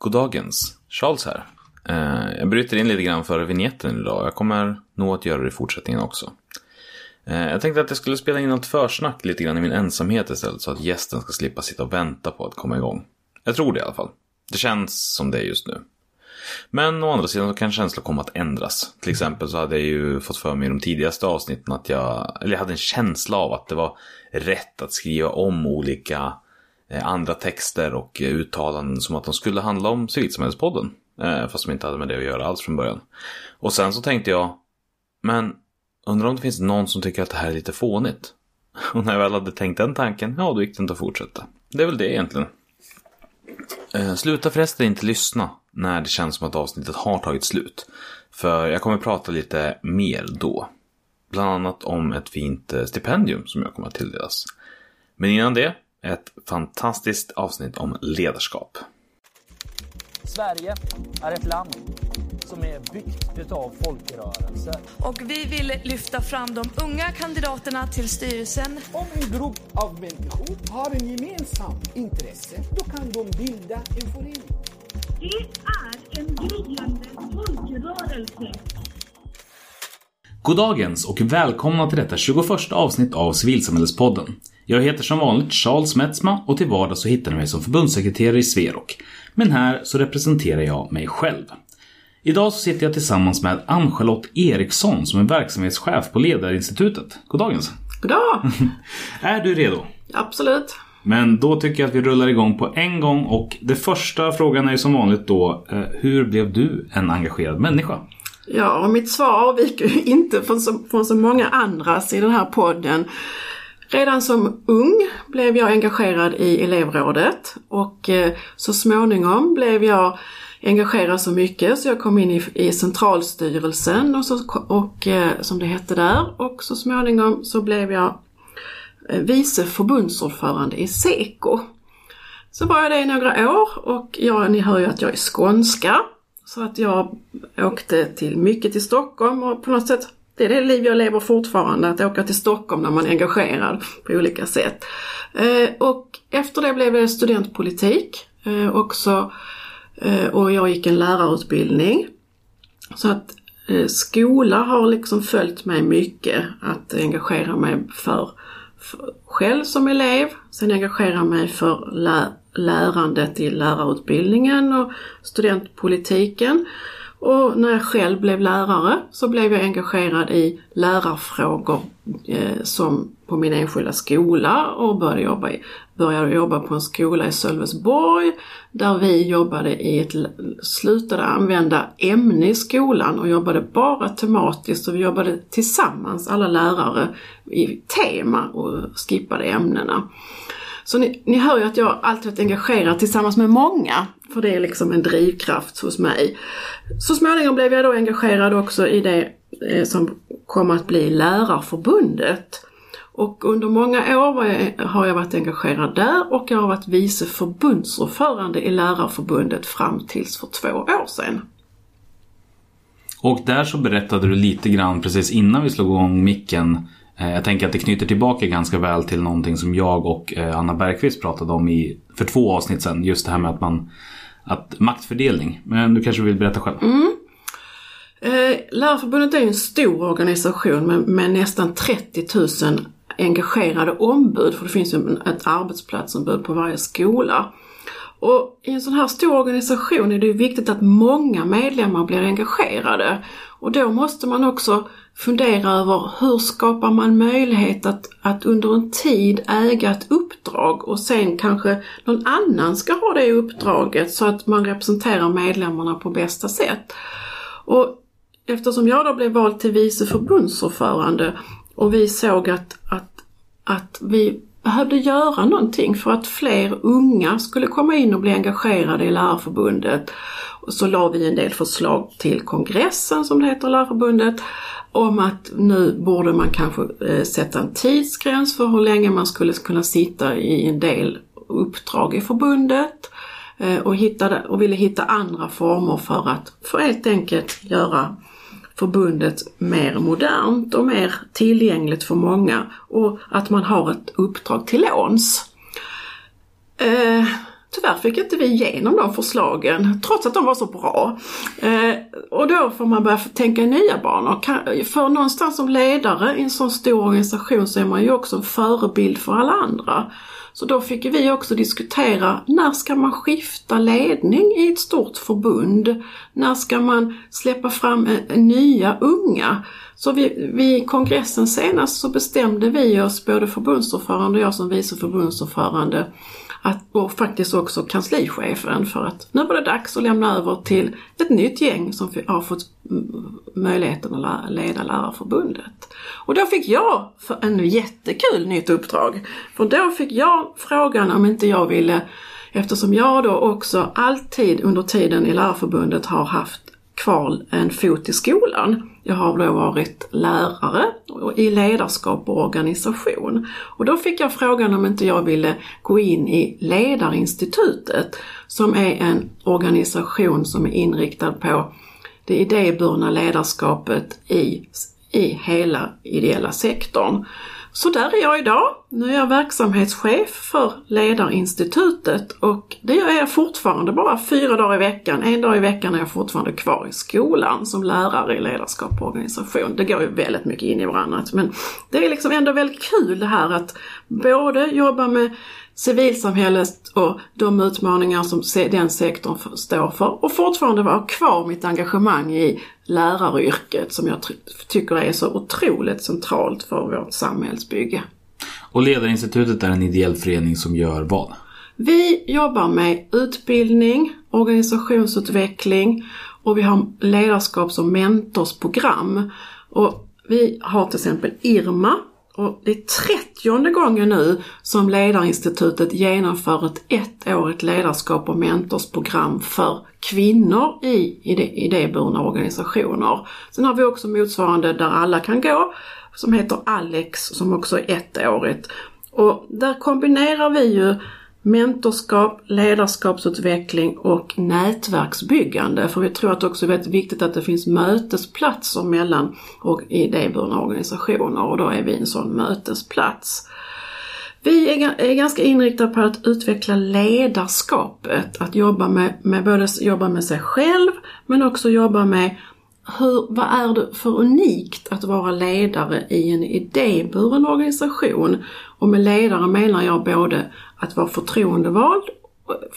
Goddagens, Charles här. Eh, jag bryter in lite grann för vignetten idag. Jag kommer nog att göra det i fortsättningen också. Eh, jag tänkte att jag skulle spela in något försnack lite grann i min ensamhet istället så att gästen ska slippa sitta och vänta på att komma igång. Jag tror det i alla fall. Det känns som det är just nu. Men å andra sidan så kan känslan komma att ändras. Till exempel så hade jag ju fått för mig i de tidigaste avsnitten att jag, eller jag hade en känsla av att det var rätt att skriva om olika Eh, andra texter och eh, uttalanden som att de skulle handla om Civilsamhällespodden. Eh, fast de inte hade med det att göra alls från början. Och sen så tänkte jag, men undrar om det finns någon som tycker att det här är lite fånigt? Och när jag väl hade tänkt den tanken, ja då gick det inte att fortsätta. Det är väl det egentligen. Sluta förresten inte lyssna när det känns som att avsnittet har tagit slut. För jag kommer prata lite mer då. Bland annat om ett fint stipendium som jag kommer att tilldelas. Men innan det, ett fantastiskt avsnitt om ledarskap. Sverige är ett land som är byggt utav folkrörelser. Och vi vill lyfta fram de unga kandidaterna till styrelsen. Om en grupp av människor har en gemensam intresse, då kan de bilda en förening. Det är en gryende folkrörelse. Goddagens och välkomna till detta 21 avsnitt av Civilsamhällespodden. Jag heter som vanligt Charles Metzma och till vardags så hittar ni mig som förbundssekreterare i Sverok. Men här så representerar jag mig själv. Idag så sitter jag tillsammans med Ann-Charlotte Eriksson som är verksamhetschef på Ledarinstitutet. Goddagens! Goddag! är du redo? Absolut. Men då tycker jag att vi rullar igång på en gång och det första frågan är som vanligt då, eh, hur blev du en engagerad människa? Ja, och mitt svar avviker ju inte från så, från så många andras i den här podden. Redan som ung blev jag engagerad i elevrådet och eh, så småningom blev jag engagerad så mycket så jag kom in i, i centralstyrelsen och, så, och eh, som det hette där och så småningom så blev jag eh, vice förbundsordförande i SEKO. Så var jag det i några år och ja, ni hör ju att jag är skånska. Så att jag åkte till mycket till Stockholm och på något sätt det är det liv jag lever fortfarande, att åka till Stockholm när man är engagerad på olika sätt. Eh, och efter det blev det studentpolitik eh, också eh, och jag gick en lärarutbildning. Så att skola har liksom följt mig mycket att engagera mig för, för själv som elev, sen engagera mig för lä lärandet i lärarutbildningen och studentpolitiken. Och när jag själv blev lärare så blev jag engagerad i lärarfrågor eh, som på min enskilda skola och började jobba, i, började jobba på en skola i Sölvesborg där vi jobbade i ett, slutade använda ämne i skolan och jobbade bara tematiskt och vi jobbade tillsammans alla lärare i tema och skippade ämnena. Så ni, ni hör ju att jag alltid varit engagerad tillsammans med många, för det är liksom en drivkraft hos mig. Så småningom blev jag då engagerad också i det eh, som kom att bli Lärarförbundet. Och under många år jag, har jag varit engagerad där och jag har varit vice förbundsordförande i Lärarförbundet fram tills för två år sedan. Och där så berättade du lite grann precis innan vi slog igång micken Eh, jag tänker att det knyter tillbaka ganska väl till någonting som jag och eh, Anna Bergqvist pratade om i, för två avsnitt sedan. Just det här med att man att maktfördelning. Men du kanske vill berätta själv? Mm. Eh, Lärarförbundet är ju en stor organisation med, med, nästan 30 000 engagerade ombud. För det finns ju ett arbetsplatsombud på varje skola. Och i en sån här stor organisation är det ju viktigt att många medlemmar blir engagerade. Och då måste man också fundera över hur skapar man möjlighet att, att under en tid äga ett uppdrag och sen kanske någon annan ska ha det uppdraget så att man representerar medlemmarna på bästa sätt. Och eftersom jag då blev vald till vice förbundsordförande och vi såg att, att, att vi behövde göra någonting för att fler unga skulle komma in och bli engagerade i Lärarförbundet. Så la vi en del förslag till kongressen som det heter, Lärarförbundet, om att nu borde man kanske eh, sätta en tidsgräns för hur länge man skulle kunna sitta i en del uppdrag i förbundet eh, och, hittade, och ville hitta andra former för att för helt enkelt göra förbundet mer modernt och mer tillgängligt för många och att man har ett uppdrag till låns. Eh, tyvärr fick inte vi igenom de förslagen, trots att de var så bra. Eh, och då får man börja tänka i nya banor. Kan, för någonstans som ledare i en sån stor organisation så är man ju också en förebild för alla andra. Så då fick vi också diskutera, när ska man skifta ledning i ett stort förbund? När ska man släppa fram nya unga? Så vid, vid kongressen senast så bestämde vi oss, både förbundsordförande och jag som vice förbundsordförande, att, och faktiskt också kanslichefen för att nu var det dags att lämna över till ett nytt gäng som har fått möjligheten att leda Lärarförbundet. Och då fick jag för en jättekul nytt uppdrag. För då fick jag frågan om inte jag ville, eftersom jag då också alltid under tiden i Lärarförbundet har haft kvar en fot i skolan. Jag har då varit lärare i ledarskap och organisation. Och då fick jag frågan om inte jag ville gå in i Ledarinstitutet som är en organisation som är inriktad på det idéburna ledarskapet i, i hela ideella sektorn. Så där är jag idag. Nu är jag verksamhetschef för Ledarinstitutet och det är jag fortfarande bara fyra dagar i veckan. En dag i veckan är jag fortfarande kvar i skolan som lärare i ledarskap och organisation. Det går ju väldigt mycket in i varandra men det är liksom ändå väldigt kul det här att både jobba med civilsamhället och de utmaningar som den sektorn står för och fortfarande vara kvar mitt engagemang i läraryrket som jag tycker är så otroligt centralt för vårt samhällsbygge. Och Ledarinstitutet är en ideell förening som gör vad? Vi jobbar med utbildning, organisationsutveckling och vi har ledarskaps och mentorsprogram. Och vi har till exempel Irma och det är trettionde gången nu som Ledarinstitutet genomför ett ettårigt ledarskap och mentorsprogram för kvinnor i idéburna organisationer. Sen har vi också motsvarande där alla kan gå som heter Alex som också är ettårigt. Och där kombinerar vi ju mentorskap, ledarskapsutveckling och nätverksbyggande. För vi tror att det också är väldigt viktigt att det finns mötesplatser mellan och idéburna organisationer och då är vi en sån mötesplats. Vi är, ganska inriktade på att utveckla ledarskapet, att jobba med, med både jobba med sig själv men också jobba med hur, vad är det för unikt att vara ledare i en idéburen organisation? Och med ledare menar jag både att vara förtroendevald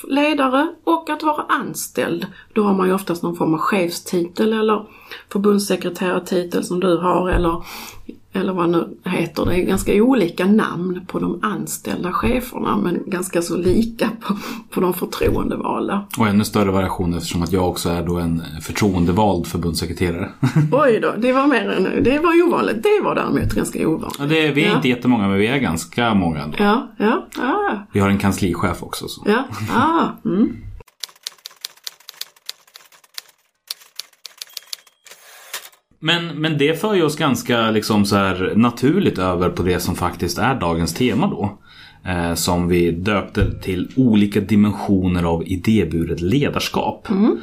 ledare och att vara anställd. Då har man ju oftast någon form av chefstitel eller förbundssekreterartitel som du har eller eller vad nu heter, det är ganska olika namn på de anställda cheferna men ganska så lika på, på de förtroendevalda. Och ännu större variation eftersom att jag också är då en förtroendevald förbundssekreterare. Oj då, det var mer än, det var ovanligt. Det var däremot ganska ovanligt. Ja, det, vi är ja. inte jättemånga men vi är ganska många ändå. Ja, ja, ja. Vi har en kanslichef också. Så. Ja, ah, mm. Men, men det för ju oss ganska liksom så här naturligt över på det som faktiskt är dagens tema då. Eh, som vi döpte till olika dimensioner av idéburet ledarskap. Mm.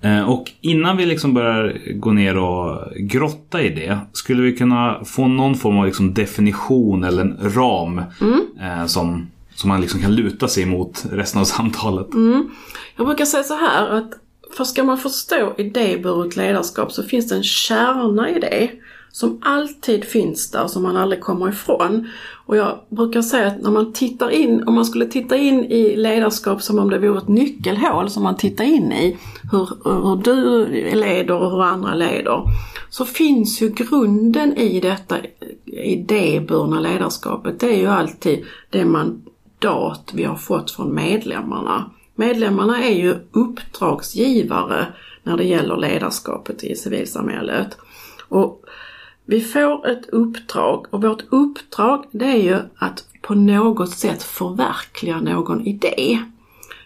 Eh, och innan vi liksom börjar gå ner och grotta i det. Skulle vi kunna få någon form av liksom definition eller en ram mm. eh, som, som man liksom kan luta sig mot resten av samtalet? Mm. Jag brukar säga så här att för ska man förstå idéburet ledarskap så finns det en kärna i det som alltid finns där, som man aldrig kommer ifrån. Och jag brukar säga att när man tittar in, om man skulle titta in i ledarskap som om det vore ett nyckelhål som man tittar in i, hur, hur du leder och hur andra leder, så finns ju grunden i detta idéburna ledarskapet, det är ju alltid det mandat vi har fått från medlemmarna. Medlemmarna är ju uppdragsgivare när det gäller ledarskapet i civilsamhället. Och vi får ett uppdrag och vårt uppdrag det är ju att på något sätt förverkliga någon idé.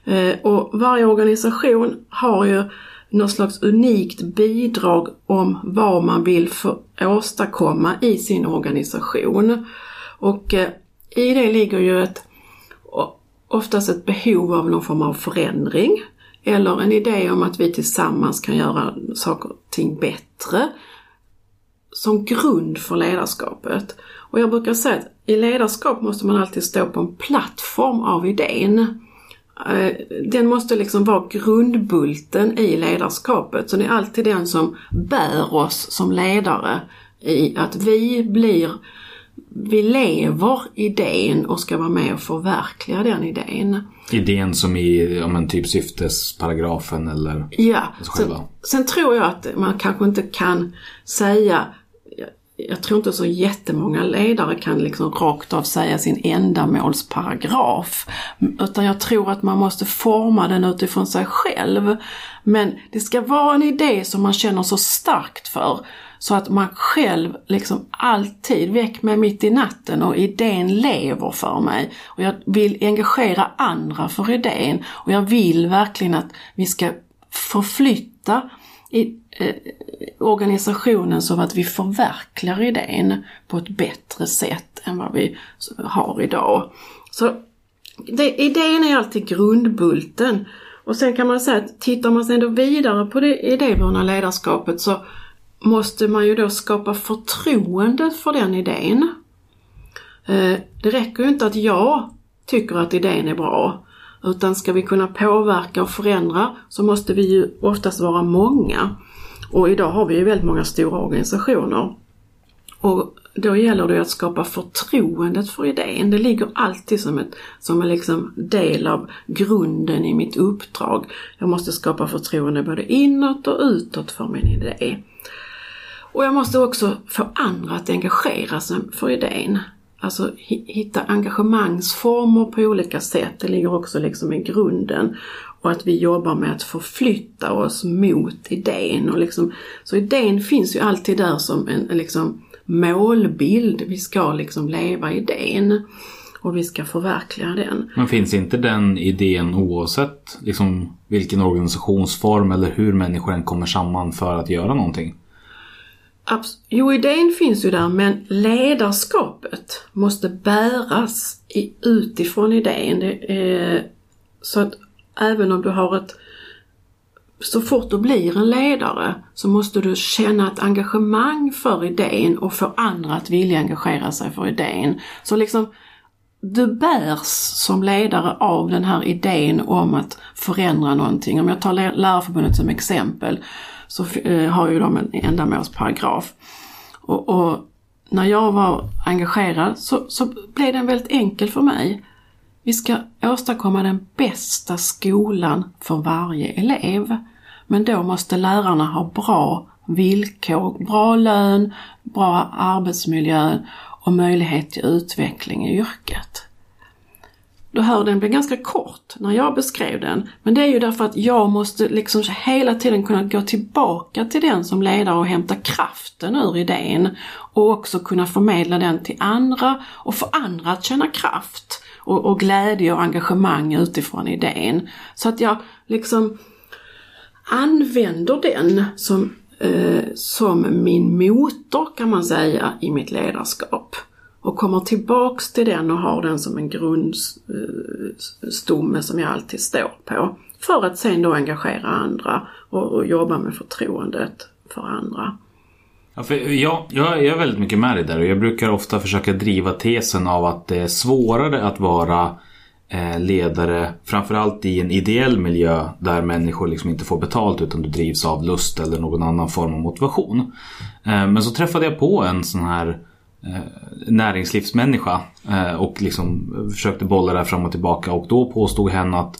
Eh, och varje organisation har ju något slags unikt bidrag om vad man vill för åstadkomma i sin organisation. Och eh, i det ligger ju ett oftast ett behov av någon form av förändring eller en idé om att vi tillsammans kan göra saker och ting bättre som grund för ledarskapet. Och jag brukar säga att i ledarskap måste man alltid stå på en plattform av idén. Eh, den måste liksom vara grundbulten i ledarskapet. Så det är alltid den som bär oss som ledare i att vi blir vi lever idén och ska vara med och förverkliga den idén. Idén som i ja, men typ syftesparagrafen eller Ja, sen, sen tror jag att man kanske inte kan säga jag- tror inte så jättemånga ledare kan liksom rakt av säga sin ändamålsparagraf. Utan jag tror att man måste forma den utifrån sig själv. Men det ska vara en idé som man känner så starkt för. Så att man själv liksom alltid, väck mig mitt i natten och idén lever för mig. Och jag vill engagera andra för idén. Och jag vill verkligen att vi ska förflytta i, eh, organisationen som att vi förverkligar idén på ett bättre sätt än vad vi har idag. Så det, idén är alltid grundbulten. Och sen kan man säga att tittar man sen då vidare på det idéburna ledarskapet så måste man ju då skapa förtroende för den idén. Eh, det räcker ju inte att jag tycker att idén är bra. Utan ska vi kunna påverka och förändra så måste vi ju oftast vara många. Och idag har vi ju väldigt många stora organisationer. Och då gäller det att skapa förtroendet för idén. Det ligger alltid som, ett, som en liksom del av grunden i mitt uppdrag. Jag måste skapa förtroende både inåt och utåt för min idé. Och jag måste också få andra att engagera sig för idén. Alltså hitta engagemangsformer på olika sätt. Det ligger också liksom i grunden. Och att vi jobbar med att förflytta oss mot idén. Och liksom, så idén finns ju alltid där som en, en liksom målbild. Vi ska liksom leva idén. Och vi ska förverkliga den. Men finns inte den idén oavsett liksom, vilken organisationsform eller hur människor än kommer samman för att göra någonting? Abs- jo, idén finns ju där men ledarskapet måste bäras i, utifrån idén. Det är, så att även om du har ett... Så fort du blir en ledare så måste du känna ett engagemang för idén och få andra att vilja engagera sig för idén. Så liksom du bärs som ledare av den här idén om att förändra någonting. Om jag tar Lärarförbundet som exempel så eh, har ju de en ändamålsparagraf. Och, och när jag var engagerad så, så blev den väldigt enkel för mig. Vi ska åstadkomma den bästa skolan för varje elev. Men då måste lärarna ha bra villkor, bra lön, bra arbetsmiljö och möjlighet till utveckling i yrket. Du hör den blev ganska kort när jag beskrev den. Men det är ju därför att jag måste liksom hela tiden kunna gå tillbaka till den som ledare och hämta kraften ur idén. Och också kunna förmedla den till andra och få andra att känna kraft och, och glädje och engagemang utifrån idén. Så att jag liksom använder den som, eh, som min motor kan man säga i mitt ledarskap. Och kommer tillbaks till den och har den som en grundstomme eh, som jag alltid står på. För att sen då engagera andra och, och jobba med förtroendet för andra. Ja, för jag, jag är väldigt mycket med dig där och jag brukar ofta försöka driva tesen av att det är svårare att vara eh, ledare framförallt i en ideell miljö där människor liksom inte får betalt utan du drivs av lust eller någon annan form av motivation. Eh, men så träffade jag på en sån här eh, näringslivsmänniska och liksom försökte bolla det här fram och tillbaka och då påstod hen att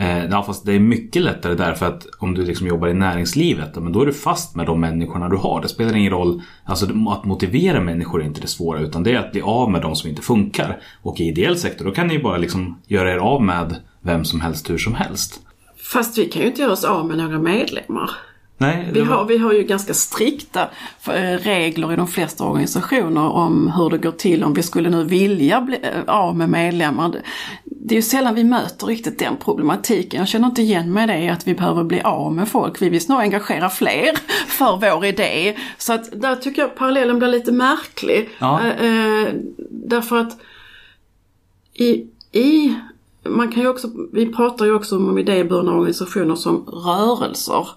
Eh, ja, fast det är mycket lättare därför att om du liksom jobbar i näringslivet, men då är du fast med de människorna du har. Det spelar ingen roll, alltså att motivera människor är inte det svåra utan det är att bli av med de som inte funkar. Och i ideell sektor, då kan ni ju bara liksom göra er av med vem som helst hur som helst. Fast vi kan ju inte göra oss av med några medlemmar. Nej, Vi var- har, vi har ju ganska strikta eh, regler i de flesta organisationer om hur det går till om vi skulle nu vilja bli eh, av med medlemmar. Det- är ju sällan vi möter riktigt den problematiken. Jag känner inte igen mig i det att vi behöver bli av med folk. Vi vill snarare engagera fler för vår idé. Så att där tycker jag parallellen blir lite märklig. Ja. Eh, därför att i, i man kan ju också, vi pratar ju också om idéburna organisationer som rörelser.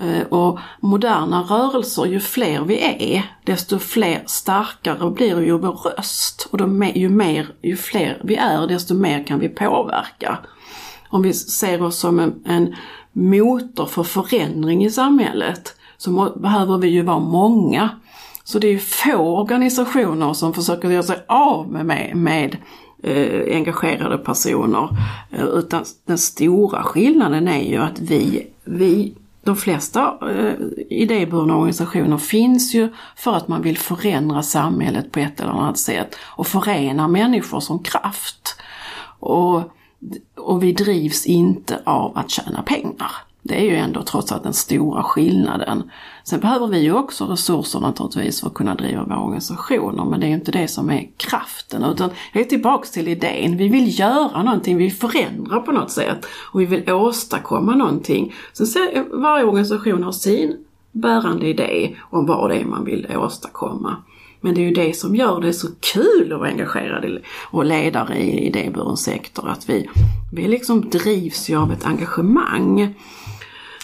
Eh, och moderna rörelser, ju fler vi är, desto fler starkare blir ju vår röst. Och då, ju, mer, ju fler vi är, desto mer kan vi påverka. om vi ser oss som en, en motor för förändring i samhället så må, behöver vi ju vara många. Så det är få organisationer som försöker göra sig av med, med, med eh, engagerade personer. Eh, utan den stora skillnaden är ju att vi, vi de flesta eh, idéburna organisationer finns ju för att man vill förändra samhället på ett eller annat sätt och förena människor som kraft. Och, och vi drivs inte av att tjäna pengar. Det är ju ändå trots allt den stora skillnaden. Sen behöver vi ju också resurser naturligtvis för att kunna driva våra organisationer, men det är ju inte det som är kraften. Utan jag är tillbaks till idén. Vi vill göra någonting, vi vill förändra på något sätt och vi vill åstadkomma någonting. Sen ser varje organisation har sin bärande idé om vad det är man vill åstadkomma. Men det är ju det som gör det så kul att vara engagerad och ledare i idéburen sektor, att vi, vi liksom drivs ju av ett engagemang.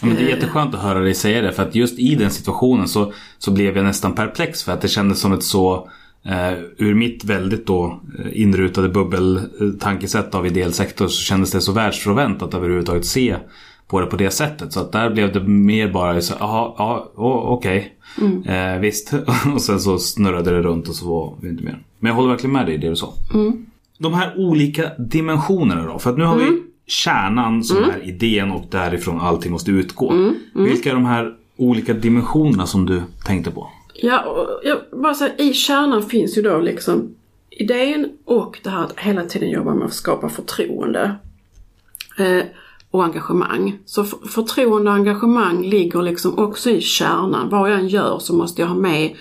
Ja, men det är jätteskönt att höra dig säga det för att just i den situationen så, så blev jag nästan perplex för att det kändes som ett så eh, ur mitt väldigt då eh, inrutade bubbeltankesätt av ideell sektor så kändes det så världsfrånvänt att överhuvudtaget se på det på det sättet. Så att där blev det mer bara så jaha, ja, okej. Okay. Mm. Eh, visst. och sen så snurrade det runt och så var vi inte mer. Men jag håller verkligen med dig i det du sa. Mm. De här olika dimensionerna då. För att nu har mm. vi kärnan som mm. är idén och därifrån allting måste utgå. Mm. Mm. Vilka är de här olika dimensionerna som du tänkte på? Ja, jag bara säga, i kärnan finns ju då liksom idén och det här att hela tiden jobba med att skapa förtroende. Eh, och engagemang. Så förtroende och engagemang ligger liksom också i kärnan. Vad jag än gör så måste jag ha med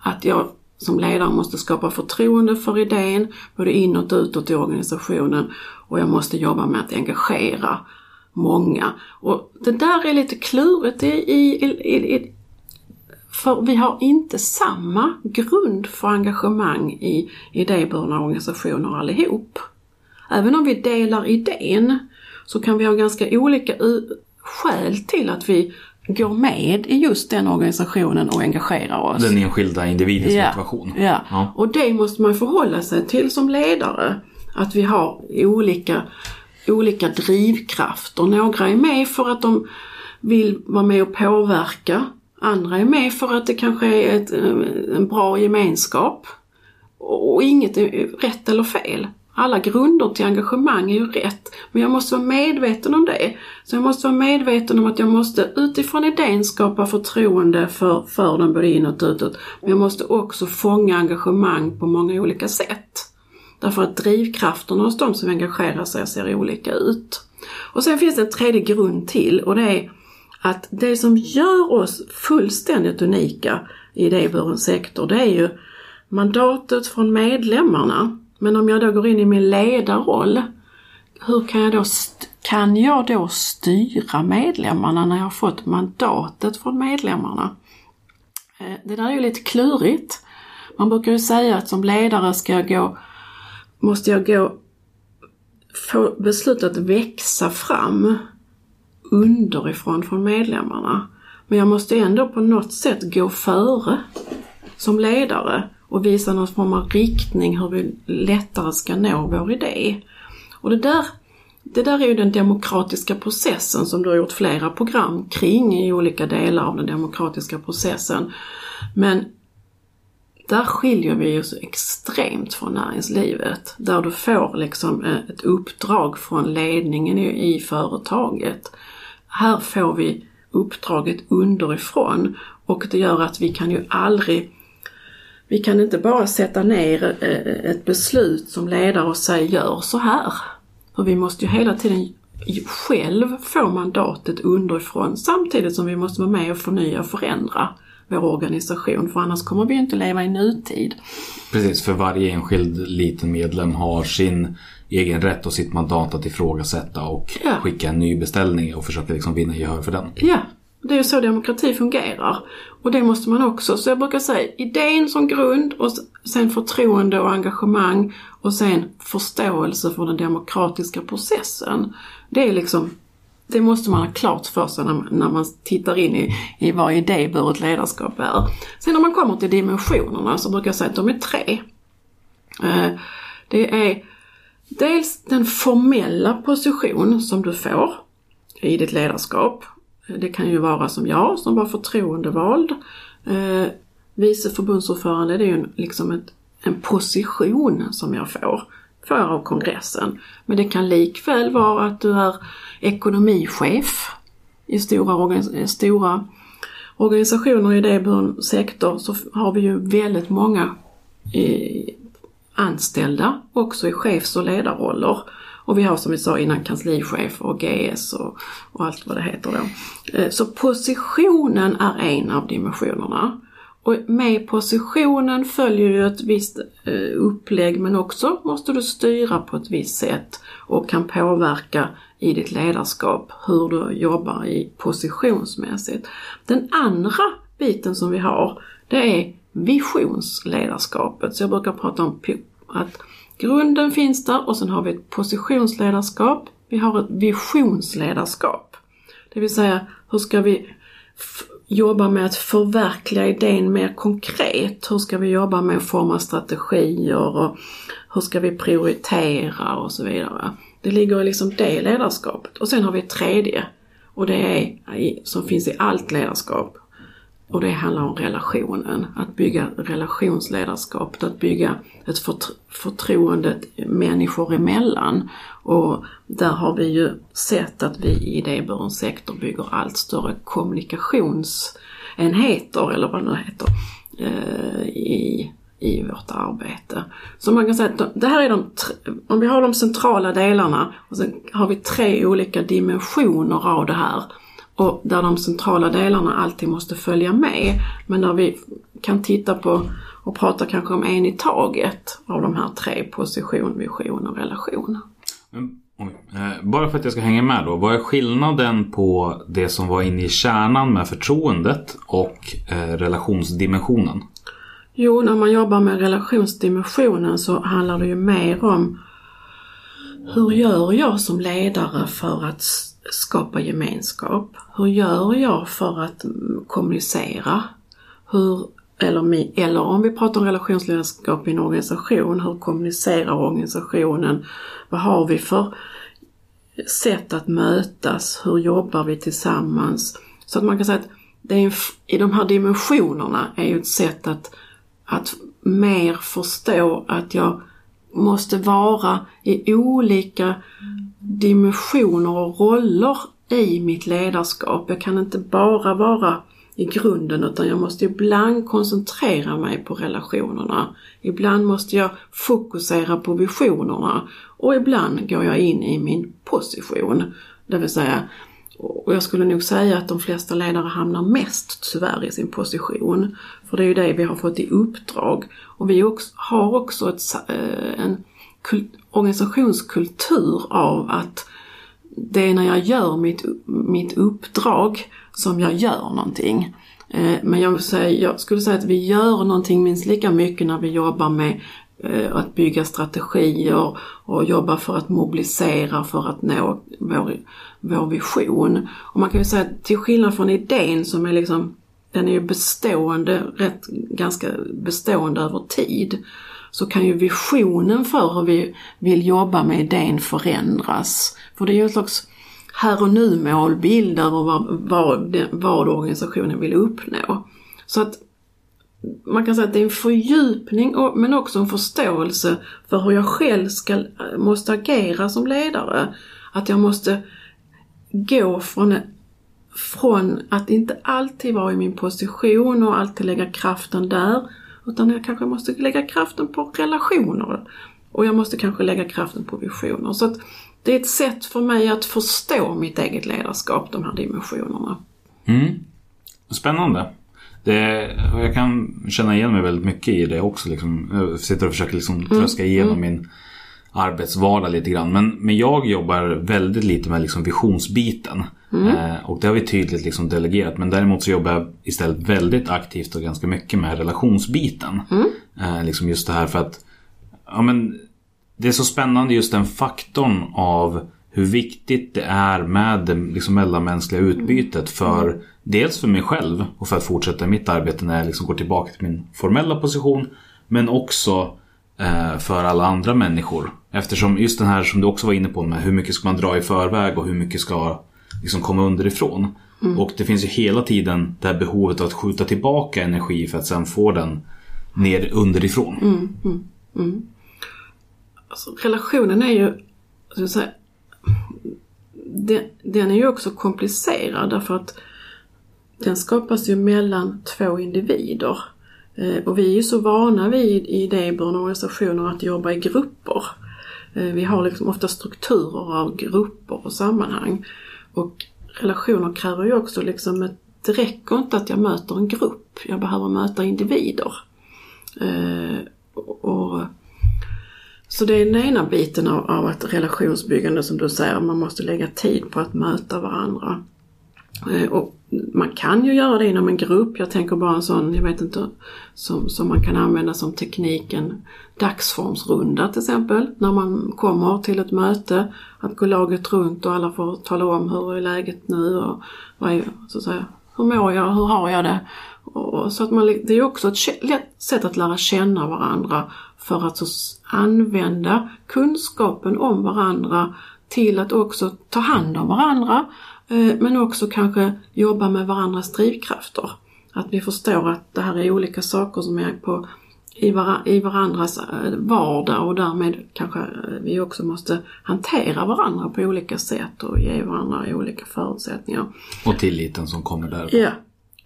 att jag som ledare måste skapa förtroende för idén, både inåt och utåt i organisationen och jag måste jobba med att engagera många. Och det där är lite klurigt i, i, i, i för vi har inte samma grund för engagemang i idéburna organisationer allihop. Även om vi delar idén så kan vi ha ganska olika skäl till att vi går med i just den organisationen och engagerar oss. Den enskilda individens ja, motivation. Ja. ja, och det måste man förhålla sig till som ledare. Att vi har olika, olika drivkrafter. Några är med för att de vill vara med och påverka. Andra är med för att det kanske är ett, en bra gemenskap. Och inget är rätt eller fel alla grunder till engagemang är ju rätt, men jag måste vara medveten om det. Så jag måste vara medveten om att jag måste utifrån idén skapa förtroende för, för den både inåt och utåt. Men jag måste också fånga engagemang på många olika sätt. Därför att drivkrafterna hos de som engagerar sig ser olika ut. Och sen finns det en tredje grund till och det är att det som gör oss fullständigt unika i idéburen sektor, det är ju mandatet från medlemmarna men om jag då går in i min ledarroll, hur kan jag då, kan jag då styra medlemmarna när jag har fått mandatet från medlemmarna? Eh, det där är ju lite klurigt. Man brukar ju säga att som ledare ska jag gå, måste jag gå, få beslutet att växa fram underifrån från medlemmarna. Men jag måste ändå på något sätt gå före som ledare och visa någon form av riktning hur vi lättare ska nå vår idé. Och det där, det där är ju den demokratiska processen som du har gjort flera program kring i olika delar av den demokratiska processen. Men där skiljer vi oss extremt från näringslivet. Där du får liksom eh, ett uppdrag från ledningen i, i företaget. Här får vi uppdraget underifrån och det gör att vi kan ju aldrig vi kan inte bara sätta ner eh, ett beslut som ledare och säga gör så här. För vi måste ju hela tiden själv få mandatet underifrån samtidigt som vi måste vara med och förnya och förändra vår organisation för annars kommer vi inte leva i nutid. Precis, för varje enskild liten medlem har sin egen rätt och sitt mandat att ifrågasätta och ja. skicka en ny beställning och försöka liksom vinna gehör för den. Ja, det är ju så demokrati fungerar. Och det måste man också, så jag brukar säga idén som grund och sen förtroende och engagemang och sen förståelse för den demokratiska processen. Det är liksom, det måste man ha klart för sig när man, när man tittar in i, i vad idéburet ledarskap är. Sen när man kommer till dimensionerna så brukar jag säga att de är tre. Eh, det är dels den formella position som du får i ditt ledarskap. Det kan ju vara som jag som var förtroendevald. Eh, vice förbundsordförande det är ju liksom ett, en position som jag får. Får jag av kongressen. Men det kan likväl vara att du är ekonomichef i stora, organ, stora organisationer i idéburen sektor så har vi ju väldigt många eh, anställda också i chefs och ledarroller. Och vi har som vi sa innan kanslichef och GS och, och allt vad det heter då. Eh, så positionen är en av dimensionerna. Och med positionen följer ju ett visst eh, upplägg men också måste du styra på ett visst sätt och kan påverka i ditt ledarskap hur du jobbar i positionsmässigt. Den andra biten som vi har det är visionsledarskapet. Så jag brukar prata om att grunden finns där och sen har vi ett positionsledarskap. Vi har ett visionsledarskap. Det vill säga hur ska vi jobba med att förverkliga idén mer konkret? Hur ska vi jobba med att forma strategier och hur ska vi prioritera och så vidare. Det ligger i liksom det ledarskapet. Och sen har vi ett tredje och det är som finns i allt ledarskap och det handlar om relationen, att bygga relationsledarskapet, att bygga ett förtro förtroende människor emellan. Och där har vi ju sett att vi i idéburen sektor bygger allt större kommunikationsenheter, eller vad det nu heter, eh, i, i vårt arbete. Så man kan säga att det här är de, om vi har de centrala delarna och sen har vi tre olika dimensioner av det här och där de centrala delarna alltid måste följa med. Men där vi kan titta på och prata kanske om en i taget av de här tre position, vision och relation. Eh, bara för att jag ska hänga med då. Vad är skillnaden på det som var inne i kärnan med förtroendet och eh, relationsdimensionen? Jo, när man jobbar med relationsdimensionen så handlar det ju mer om hur gör jag som ledare för att skapa gemenskap? Hur gör jag för att kommunicera? Hur, eller, eller om vi pratar om relationsledarskap i en organisation, hur kommunicerar organisationen? Vad har vi för sätt att mötas? Hur jobbar vi tillsammans? Så att man kan säga att det är en, i de här dimensionerna är ju ett sätt att, att mer förstå att jag måste vara i olika dimensioner och roller i mitt ledarskap. Jag kan inte bara vara i grunden utan jag måste ibland koncentrera mig på relationerna. Ibland måste jag fokusera på visionerna och ibland går jag in i min position. Det vill säga, och jag skulle nog säga att de flesta ledare hamnar mest tyvärr i sin position. För det är ju det vi har fått i uppdrag. Och vi också, har också ett, eh, en organisationskultur av att det är när jag gör mitt, mitt uppdrag som jag gör någonting. Eh, men jag, säga, jag skulle säga att vi gör någonting minst lika mycket när vi jobbar med eh, att bygga strategier och jobba för att mobilisera för att nå vår, vår vision. Och man kan ju säga att till skillnad från idén som är liksom, den är ju bestående, rätt, ganska bestående över tid så kan ju visionen för hur vi vill jobba med idén förändras. För det är ju en slags här och nu målbild över vad, vad, vad organisationen vill uppnå. Så att man kan säga att det är en fördjupning men också en förståelse för hur jag själv ska, måste agera som ledare. Att jag måste gå från, från att inte alltid vara i min position och alltid lägga kraften där utan jag kanske måste lägga kraften på relationer. Och jag måste kanske lägga kraften på visioner. Så att det är ett sätt för mig att förstå mitt eget ledarskap, de här dimensionerna. Mm. Spännande. Det, jag kan känna igen mig väldigt mycket i det också. Liksom. Jag sitter och försöker liksom tröska mm. igenom mm. min arbetsvardag lite grann. Men, men jag jobbar väldigt lite med liksom visionsbiten. Mm. Eh, och det har vi tydligt liksom delegerat. Men däremot så jobbar jag istället väldigt aktivt och ganska mycket med relationsbiten. Mm. Eh, liksom just det här för att ja, men, det är så spännande just den faktorn av hur viktigt det är med det liksom mellanmänskliga utbytet för dels för mig själv och för att fortsätta mitt arbete när jag liksom går tillbaka till min formella position. Men också eh, för alla andra människor Eftersom just den här som du också var inne på med hur mycket ska man dra i förväg och hur mycket ska liksom komma underifrån. Och det finns ju hela tiden det här behovet att skjuta tillbaka energi för att sen få den ner underifrån. Alltså, relationen är ju, ska jag säga, den, den är ju också komplicerad därför att den skapas ju mellan två individer. Eh, och vi är ju så vana vid i idéburna organisationer att jobba i grupper. Eh, vi har liksom ofta strukturer av grupper och sammanhang. Och relationer kräver ju också liksom ett, det räcker inte att jag möter en grupp, jag behöver möta individer. Eh, och, och så det är den ena biten av, av att relationsbyggande som du säger, man måste lägga tid på att möta varandra. Eh, och man kan ju göra det inom en grupp, jag tänker bara en sån, jag vet inte, som, som man kan använda som tekniken dagsformsrunda till exempel, när man kommer till ett möte, att gå laget runt och alla får tala om hur är läget nu och vad är, så att säga, hur mår jag, hur har jag det? Och, så att man, det är också ett lätt sätt att lära känna varandra för att så använda kunskapen om varandra till att också ta hand om varandra men också kanske jobba med varandras drivkrafter. Att vi förstår att det här är olika saker som är på i, vara, i varandras eh, vardag och därmed kanske eh, vi också måste hantera varandra på olika sätt och ge varandra olika förutsättningar. Och tilliten som kommer där. Ja,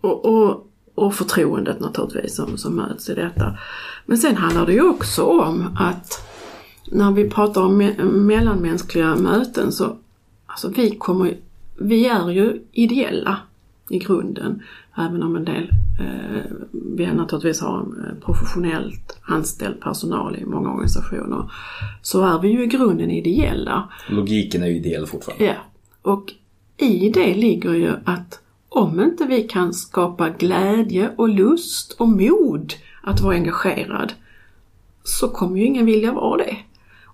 och, och, och förtroendet naturligtvis som, som möts i detta. Men sen handlar det ju också om att när vi pratar om me- mellanmänskliga möten så alltså vi kommer vi är ju ideella i grunden. Även om en del, eh, vi naturligtvis har en eh, professionellt anställd personal i många organisationer, så är vi ju i grunden ideella. Logiken är ju ideell fortfarande. Ja, och i det ligger ju att om inte vi kan skapa glädje och lust och mod att vara engagerad så kommer ju ingen vilja vara det.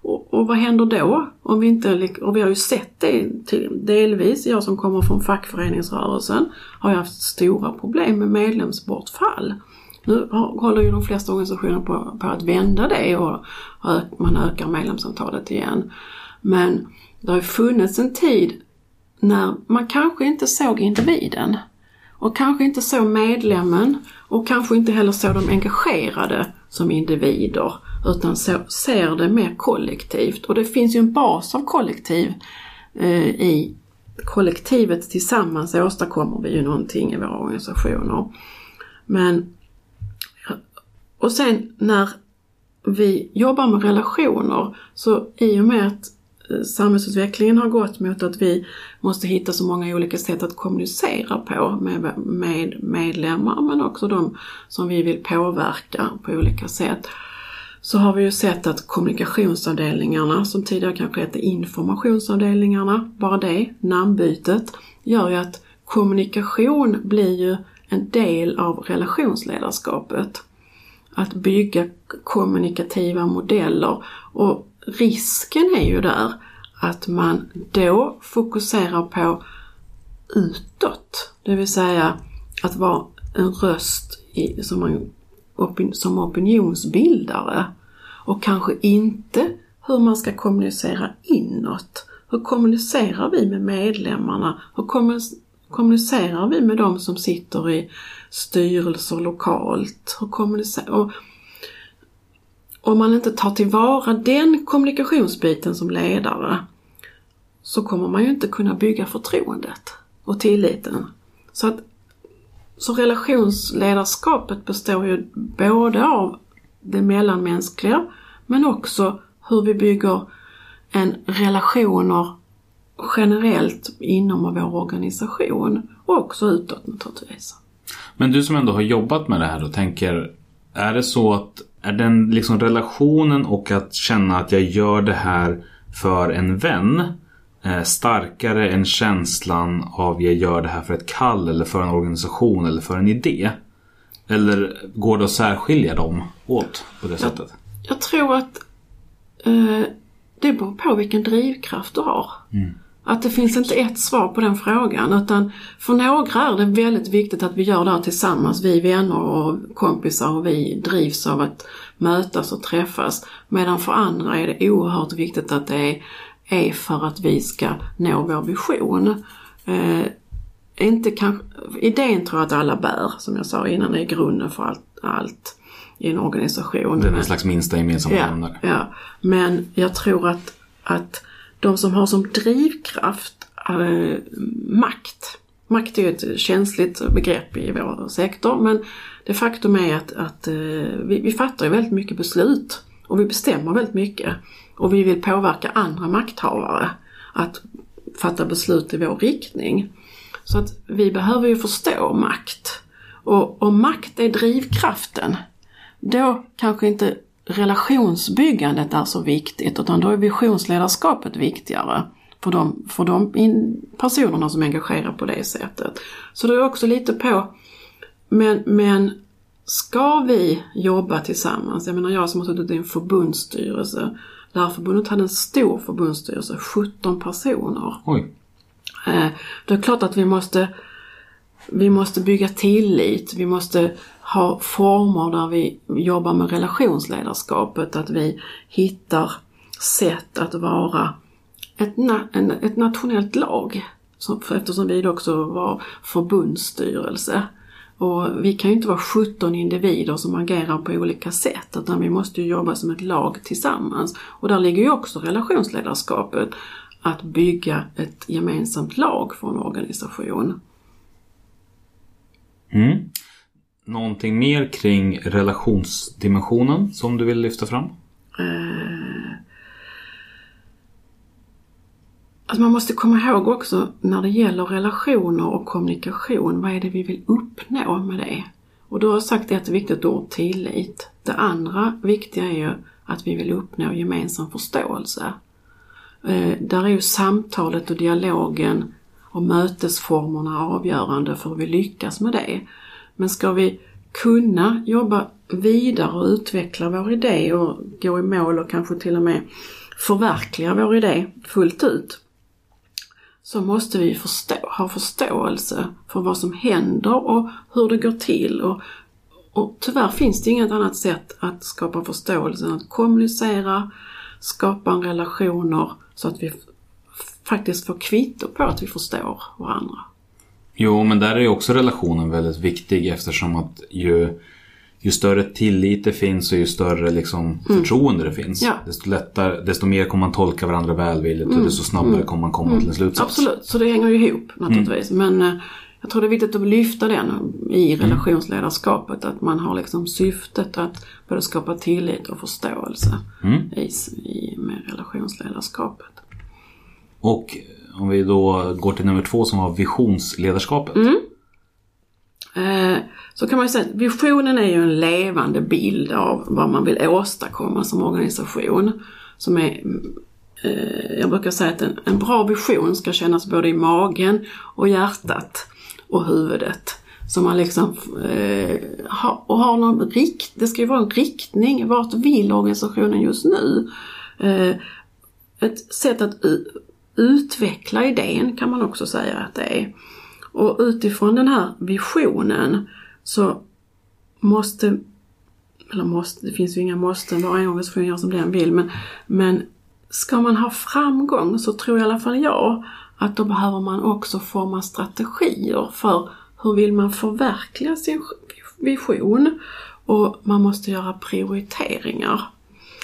Och, och vad händer då? Om vi inte, och vi har ju sett det till, delvis, jag som kommer från fackföreningsrörelsen har ju haft stora problem med medlemsbortfall. Nu håller ju de flesta organisationer på, på att vända det och man ökar medlemsantalet igen. Men det har ju funnits en tid när man kanske inte såg individen och kanske inte såg medlemmen och kanske inte heller såg de engagerade som individer utan så, ser det mer kollektivt. Och det finns ju en bas av kollektiv eh, i kollektivet tillsammans åstadkommer vi ju någonting i våra organisationer. Men och sen när vi jobbar med relationer så i och med att eh, samhällsutvecklingen har gått mot att vi måste hitta så många olika sätt att kommunicera på med, med medlemmar men också de som vi vill påverka på olika sätt. Så har vi ju sett att kommunikationsavdelningarna som tidigare kanske hette informationsavdelningarna, bara det, namnbytet, gör ju att kommunikation blir ju en del av relationsledarskapet att bygga kommunikativa modeller. Och risken är ju där att man då fokuserar på utåt. Det vill säga att vara en röst i, som, man, opin, som opinionsbildare. Och kanske inte hur man ska kommunicera inåt. Hur kommunicerar vi med medlemmarna? Hur kommunicerar vi med de som sitter i styrelser lokalt? Hur kommunicerar, och om man inte tar tillvara den kommunikationsbiten som ledare så kommer man ju inte kunna bygga förtroendet och tilliten. Så att så relationsledarskapet består ju både av det mellanmänskliga men också hur vi bygger en relationer generellt inom vår organisation och också utåt naturligtvis. Men du som ändå har jobbat med det här och tänker, är det så att är den liksom relationen och att känna att jag gör det här för en vän starkare än känslan av jag gör det här för ett kall eller för en organisation eller för en idé? Eller går det att särskilja dem åt på det sättet? Jag tror att eh, det beror på vilken drivkraft du har. Att det finns inte ett svar på den frågan utan för några är det väldigt viktigt att vi gör det här tillsammans, vi vänner och kompisar och vi drivs av att mötas och träffas. Medan för andra är det oerhört viktigt att det är, är för att vi ska nå vår vision. Eh, inte kanske, idén tror jag att alla bär, som jag sa innan, är grunden för allt, allt i en organisation. Det är en slags minsta gemensamma Ja, nämnare. ja. Men jag tror att, att de som har som drivkraft eh, makt. Makt är ju ett känsligt begrepp i vår sektor men det faktum är att, att eh, vi, vi fattar ju väldigt mycket beslut och vi bestämmer väldigt mycket. Och vi vill påverka andra makthavare att fatta beslut i vår riktning. Så att vi behöver ju förstå makt. Och om makt är drivkraften, då kanske inte relationsbyggandet är så viktigt utan då är visionsledarskapet viktigare för de, för de in, personerna som engagerar på det sättet. Så det är också lite på, men, men ska vi jobba tillsammans? Jag menar jag som har suttit i en förbundsstyrelse, Lärarförbundet hade en stor förbundsstyrelse, 17 personer. Oj. Eh, Det är klart att vi måste, vi måste bygga tillit, vi måste ha former där vi jobbar med relationsledarskapet, att vi hittar sätt att vara ett, na- en, ett nationellt lag. Eftersom vi också var förbundsstyrelse. Och vi kan ju inte vara 17 individer som agerar på olika sätt utan vi måste ju jobba som ett lag tillsammans. Och där ligger ju också relationsledarskapet. Att bygga ett gemensamt lag för en organisation. Mm. Någonting mer kring relationsdimensionen som du vill lyfta fram? Alltså man måste komma ihåg också när det gäller relationer och kommunikation, vad är det vi vill uppnå med det? Och då har jag sagt ett viktigt ord, tillit. Det andra viktiga är ju att vi vill uppnå gemensam förståelse. Eh, där är ju samtalet och dialogen och mötesformerna avgörande för hur vi lyckas med det. Men ska vi kunna jobba vidare och utveckla vår idé och gå i mål och kanske till och med förverkliga vår idé fullt ut så måste vi förstå, ha förståelse för vad som händer och hur det går till. Och, och tyvärr finns det inget annat sätt att skapa förståelse än att kommunicera, skapa en relationer så att vi faktiskt får kvitto på att vi förstår varandra. Jo, men där är ju också relationen väldigt viktig eftersom att ju, ju större tillit det finns och ju större liksom, förtroende det finns. Ja. Desto, lättare, desto mer kommer man tolka varandra välvilligt och desto snabbare kommer man komma till en slutsats. Absolut, så det hänger ju ihop naturligtvis. Men eh, jag tror det är viktigt att lyfta den i relationsledarskapet. Att man har liksom syftet att både skapa tillit och förståelse Mm. i, i, med relationsledarskapet. Och om vi då går till nummer två som var visionsledarskapet. Eh, så kan man ju säga att visionen är ju en levande bild av vad man vill åstadkomma som organisation. Som är, eh, jag brukar säga att en, en bra vision ska kännas både i magen och hjärtat och huvudet. Så man liksom eh, ha, och har någon rikt, det ska ju vara en riktning, vart vill organisationen just nu? Eh, ett sätt att utveckla idén kan man också säga att det är. Och utifrån den här visionen så måste, eller måste, det finns ju inga måsten, varje organisation gör som den vill, men, men ska man ha framgång så tror i alla fall jag att då behöver man också forma strategier för hur vill man förverkliga sin vision och man måste göra prioriteringar.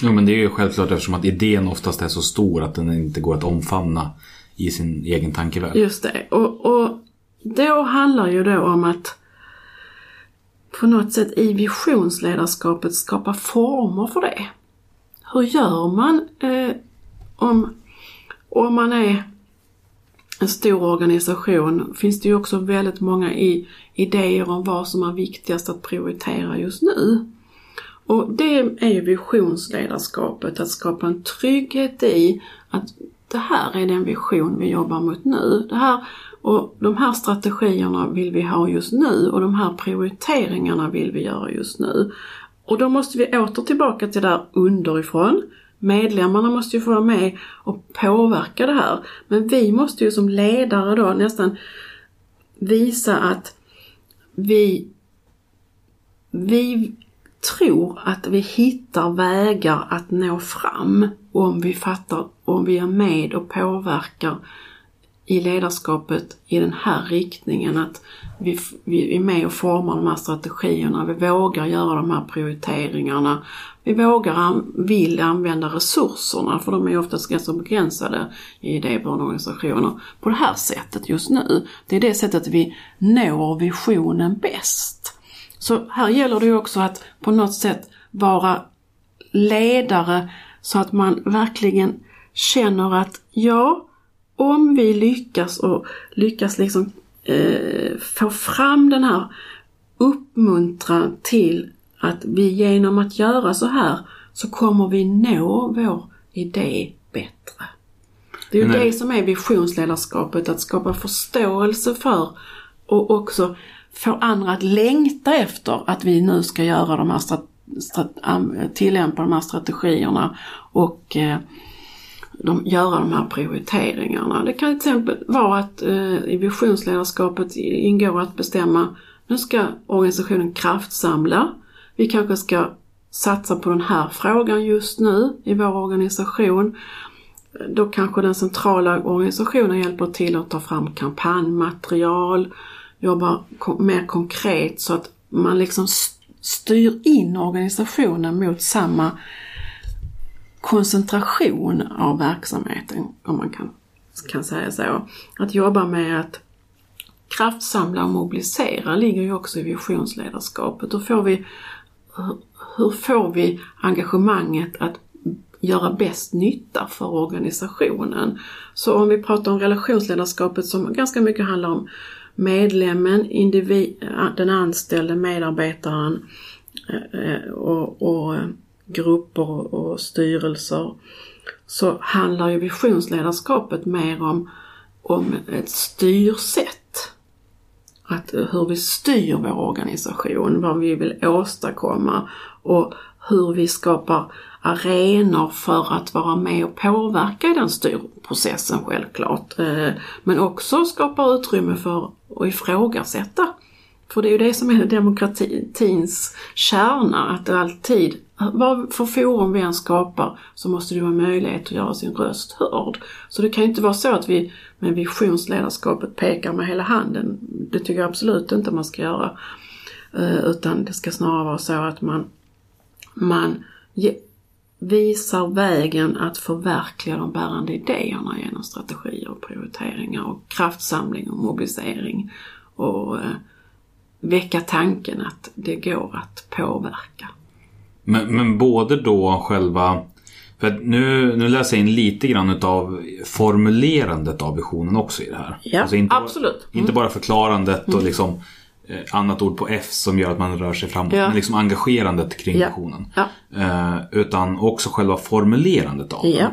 Ja, men det är ju självklart eftersom att idén oftast är så stor att den inte går att omfamna i sin egen tankevärld. Just det. Och, och då handlar ju då om att på något sätt i visionsledarskapet skapa former för det. Hur gör man eh, om, om man är en stor organisation finns det ju också väldigt många i, idéer om vad som är viktigast att prioritera just nu. Och det är ju visionsledarskapet, att skapa en trygghet i att det här är den vision vi jobbar mot nu. Det här, och de här strategierna vill vi ha just nu och de här prioriteringarna vill vi göra just nu. Och då måste vi åter tillbaka till där underifrån, medlemmarna måste ju få vara med och påverka det här. Men vi måste ju som ledare då nästan visa att vi, vi tror att vi hittar vägar att nå fram om vi fattar, om vi är med och påverkar i ledarskapet i den här riktningen. Att vi, vi är med och formar de här strategierna, vi vågar göra de här prioriteringarna. Vi vågar, vill använda resurserna för de är oftast ganska begränsade i idéburna organisationer på det här sättet just nu. Det är det sättet vi når visionen bäst. Så här gäller det ju också att på något sätt vara ledare så att man verkligen känner att ja, om vi lyckas och lyckas liksom eh, få fram den här uppmuntran till att vi genom att göra så här så kommer vi nå vår idé bättre. Det är ju Men det som är visionsledarskapet, att skapa förståelse för och också få andra att längta efter att vi nu ska göra de här tillämpa de här strategierna och eh, de, göra de här prioriteringarna. Det kan till exempel vara att eh, i visionsledarskapet ingår att bestämma nu ska organisationen kraftsamla. Vi kanske ska satsa på den här frågan just nu i vår organisation. Då kanske den centrala organisationen hjälper till att ta fram kampanjmaterial, jobba mer konkret så att man liksom styr in organisationen mot samma koncentration av verksamheten, om man kan, kan säga så. Att jobba med att kraftsamla och mobilisera ligger ju också i visionsledarskapet. Hur får vi, hur- får vi engagemanget att göra bäst nytta för organisationen? Så om vi pratar om relationsledarskapet som ganska mycket handlar om medlemmen, individ, den anställde, medarbetaren eh, eh, och, och grupper och styrelser så handlar ju visionsledarskapet mer om, om ett styrsätt. Att, hur vi styr vår organisation, vad vi vill åstadkomma och hur vi skapar arenor för att vara med och påverka i den styrprocessen självklart. Eh, men också skapa utrymme för att ifrågasätta. För det är ju det som är demokratins kärna, att det alltid, vad för forum vi än skapar, så måste det vara möjlighet att göra sin röst hörd. Så det kan ju inte vara så att vi med visionsledarskapet pekar med hela handen. Det tycker jag absolut inte man ska göra. Eh, utan det ska snarare vara så att man, man ge, visar vägen att förverkliga de bärande idéerna genom strategier och prioriteringar och kraftsamling och mobilisering. Och eh, väcka tanken att det går att påverka. Men, men både då själva... För nu, nu läser jag in lite grann utav formulerandet av visionen också i det här. Ja, Alltså inte, absolut. Mm. Inte bara förklarandet och liksom eh, annat ord på F som gör att man rör sig framåt. Ja. Men liksom engagerandet kring Ja. visionen. Ja. Eh, utan också själva formulerandet av den.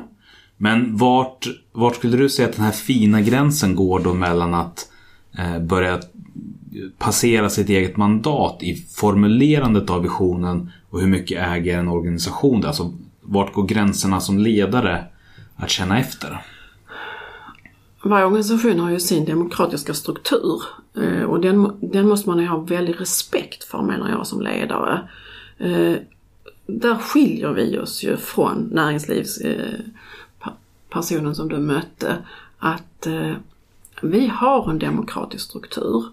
Men vart, vart skulle du säga att den här fina gränsen går då mellan att eh, börja passera sitt eget mandat i formulerandet av visionen och hur mycket äger en organisation det? Alltså vart går gränserna som ledare att känna efter? Varje organisation har ju sin demokratiska struktur eh, och den, den måste man ju ha väldigt respekt för menar jag som ledare. Eh, där skiljer vi oss ju från näringslivspersonen eh, som du mötte. Att vi har en demokratisk struktur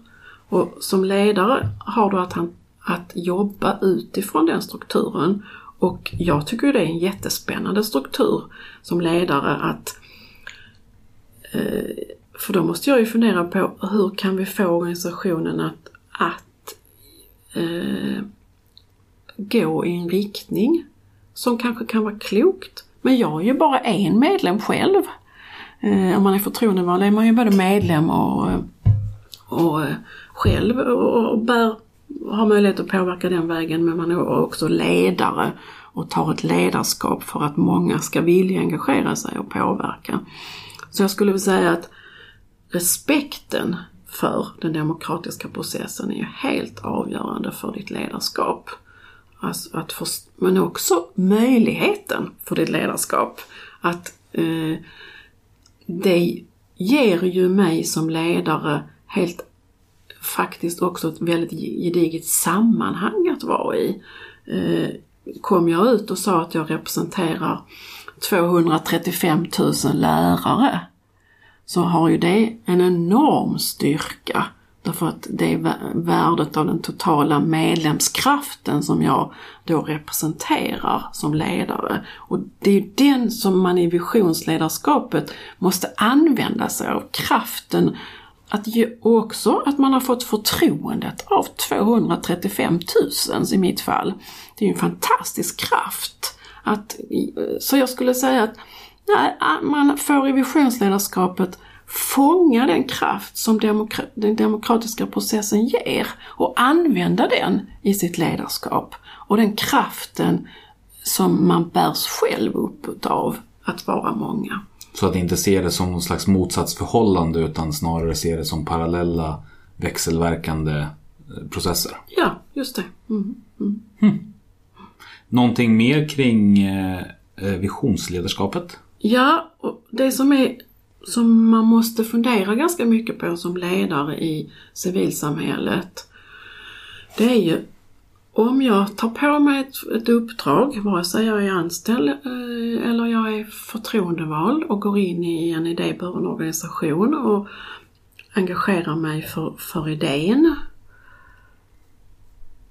och som ledare har du att, han, att jobba utifrån den strukturen. Och jag tycker det är en jättespännande struktur som ledare att eh, för då måste jag ju fundera på hur kan vi få organisationen att, att eh, gå i en riktning som kanske kan vara klokt. Men jag är ju bara en medlem själv. Eh, om man är förtroendevald är man ju både medlem och, och eh, själv och, bär, har möjlighet att påverka den vägen men man är också ledare och tar ett ledarskap för att många ska vilja engagera sig och påverka. Så jag skulle vilja säga att respekten för den demokratiska processen är ju helt avgörande för ditt ledarskap. alltså att först- men också möjligheten för ditt ledarskap. Att eh, det ger ju mig som ledare helt faktiskt också ett väldigt gediget sammanhang att vara i. Eh, kom jag ut och sa att jag representerar 235 000 lärare så har ju det en enorm styrka. Därför att det är värdet av den totala medlemskraften som jag då representerar som ledare. Och det är ju den som man i visionsledarskapet måste använda sig av. Kraften att ge, och också att man har fått förtroendet av 235 000 i mitt fall. Det är ju en fantastisk kraft. Att, så jag skulle säga att nej, man får i visionsledarskapet fånga den kraft som demokra- den demokratiska processen ger och använda den i sitt ledarskap. Och den kraften som man bärs själv upp utav att vara många. Så att inte se det som någon slags motsatsförhållande utan snarare se det som parallella växelverkande eh, processer. Ja, just det. Mm. Någonting mer kring eh, eh, visionsledarskapet? Ja, och det som är som man måste fundera ganska mycket på som ledare i civilsamhället. Det är ju om jag tar på mig ett, ett uppdrag, vare sig jag är anställd eh, eller jag är förtroendevald och går in i en idéburen organisation och engagerar mig för, för idén.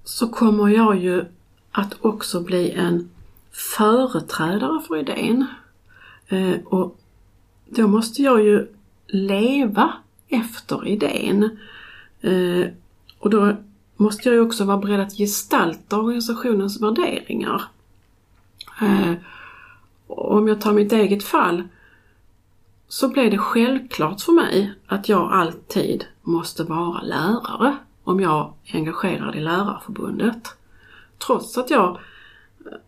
Så kommer jag ju att också bli en företrädare för idén. Eh, och då måste jag ju leva efter idén. Eh, och då måste jag ju också vara beredd att gestalta organisationens värderingar. Eh, och om jag tar mitt eget fall så blev det självklart för mig att jag alltid måste vara lärare om jag är engagerad i Lärarförbundet. Trots att jag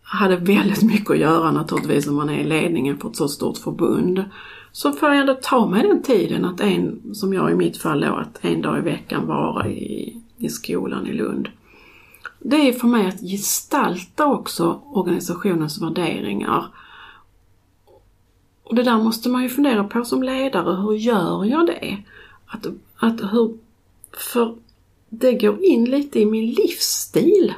hade väldigt mycket att göra naturligtvis om man är i ledningen för ett så stort förbund. Så får jag ändå ta mig den tiden att en, som jag i mitt fall då, att en dag i veckan vara i, i skolan i Lund. Det är för mig att gestalta också organisationens värderingar. Och det där måste man ju fundera på som ledare, hur gör jag det? Att, att hur, för det går in lite i min livsstil.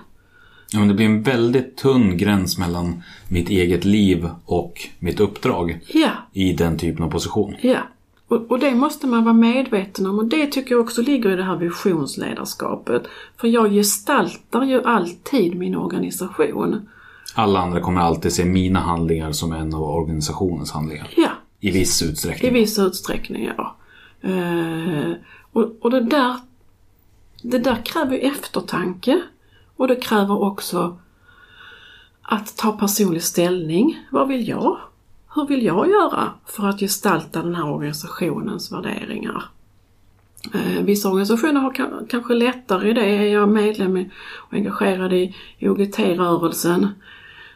Ja, men det blir en väldigt tunn gräns mellan mitt eget liv och mitt uppdrag Ja, i den typen av position. ja. Och, och det måste man vara medveten om och det tycker jag också ligger i det här visionsledarskapet. För jag gestaltar ju alltid min organisation. Alla andra kommer alltid se mina handlingar som en av organisationens handlingar. Ja, I viss i utsträckning. viss utsträckning ja. Eh, och, och det där det där kräver ju eftertanke och det kräver också att ta personlig ställning. Vad vill jag? Hur vill jag göra för att gestalta den här organisationens värderingar? Eh, vissa organisationer har kanske lättare i det. Är jag medlem och engagerad i OGT-rörelsen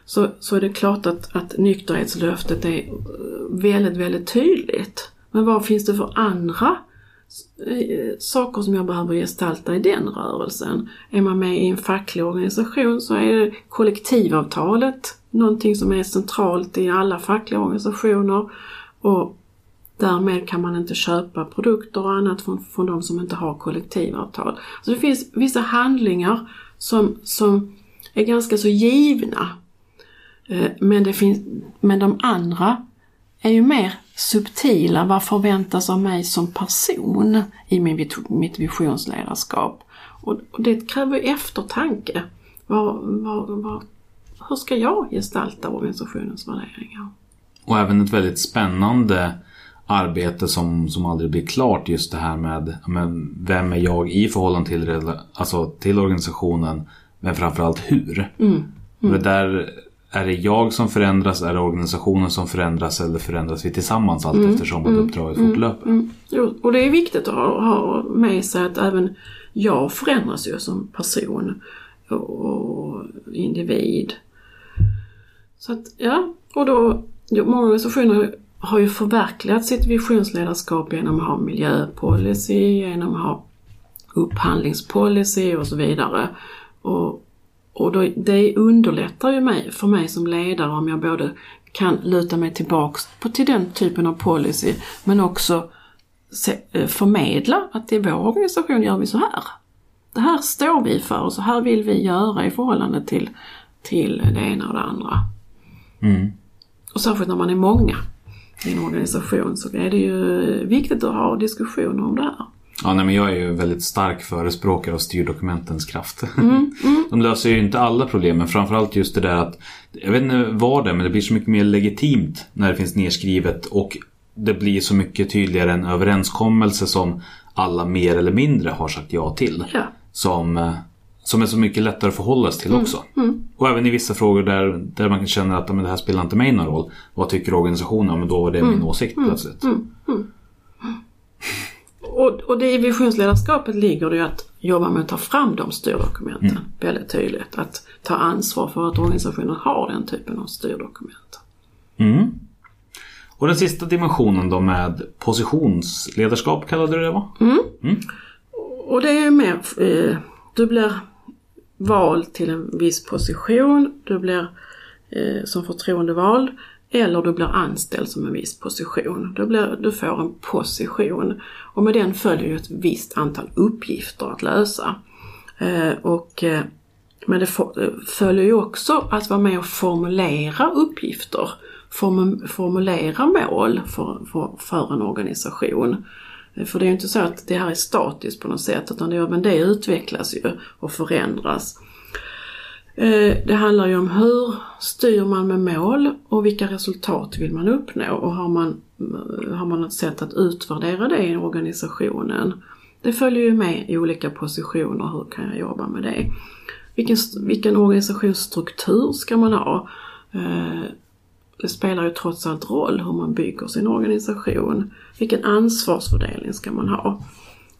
så, så är det klart att, att nykterhetslöftet är eh, väldigt, väldigt tydligt. Men vad finns det för andra eh, saker som jag behöver gestalta i den rörelsen? Är man med i en facklig organisation så är det kollektivavtalet någonting som är centralt i alla fackliga organisationer och därmed kan man inte köpa produkter och annat från, från de som inte har kollektivavtal. Så det finns vissa handlingar som, som är ganska så givna. Eh, men, det finns, men de andra är ju mer subtila. Vad förväntas av mig som person i min, mitt visionsledarskap? Och, och det kräver eftertanke. Vad, vad, vad, hur ska jag gestalta organisationens värderingar? Och även ett väldigt spännande arbete som, som aldrig blir klart. Just det här med men, vem är jag i förhållande till, alltså, till organisationen. Men framförallt hur. Det där, är det jag som förändras? Är det organisationen som förändras? Eller förändras vi tillsammans allt eftersom att uppdraget fortlöper? Mm. Jo, och det är viktigt att ha, ha med sig att även jag förändras ju som person och individ. Så att, ja, och då, många organisationer har ju förverkligat sitt visionsledarskap genom att ha miljöpolicy, genom att ha upphandlingspolicy och så vidare. Och och då, det underlättar ju mig, för mig som ledare om jag både kan luta mig tillbaks på, till den typen av policy men också se, eh, förmedla att i vår organisation gör vi så här. Det här står vi för och så här vill vi göra i förhållande till, till det ena och det andra. Och särskilt när man är många i en organisation så är det ju viktigt att ha diskussioner om det här. Ja, nej, men jag är ju väldigt stark förespråkare av styrdokumentens kraft. De löser ju inte alla problem, men framförallt just det där att Jag vet inte vad det är, men det blir så mycket mer legitimt när det finns nedskrivet och det blir så mycket tydligare en överenskommelse som alla mer eller mindre har sagt ja till. Ja. Som, eh, som är så mycket lättare att förhålla sig till också. Och även i vissa frågor där, där man känner att men det här spelar inte mig någon roll. Vad tycker organisationen? Men då var det min åsikt plötsligt. Och, och det i visionsledarskapet ligger det ju att jobba med att ta fram de styrdokumenten väldigt tydligt. Att ta ansvar för att organisationen har den typen av styrdokument. Mm. Och den sista dimensionen då med positionsledarskap kallade du det va? Och det är ju mer, eh, du blir vald till en viss position, du blir eh, som förtroendevald eller du blir anställd som en viss position. Du, blir, du får en position och med den följer ju ett visst antal uppgifter att lösa. Eh, och, eh, men det följer ju också att vara med och formulera uppgifter, form, formulera mål för, för, för en organisation. För det är ju inte så att det här är statiskt på något sätt utan det, men det utvecklas ju och förändras. Eh, det handlar ju om hur styr man med mål och vilka resultat vill man uppnå och har man, eh, har man något sätt att utvärdera det i organisationen. Det följer ju med i olika positioner, hur kan jag jobba med det? Vilken, vilken organisationsstruktur ska man ha? Eh, det spelar ju trots allt roll hur man bygger sin organisation. Vilken ansvarsfördelning ska man ha?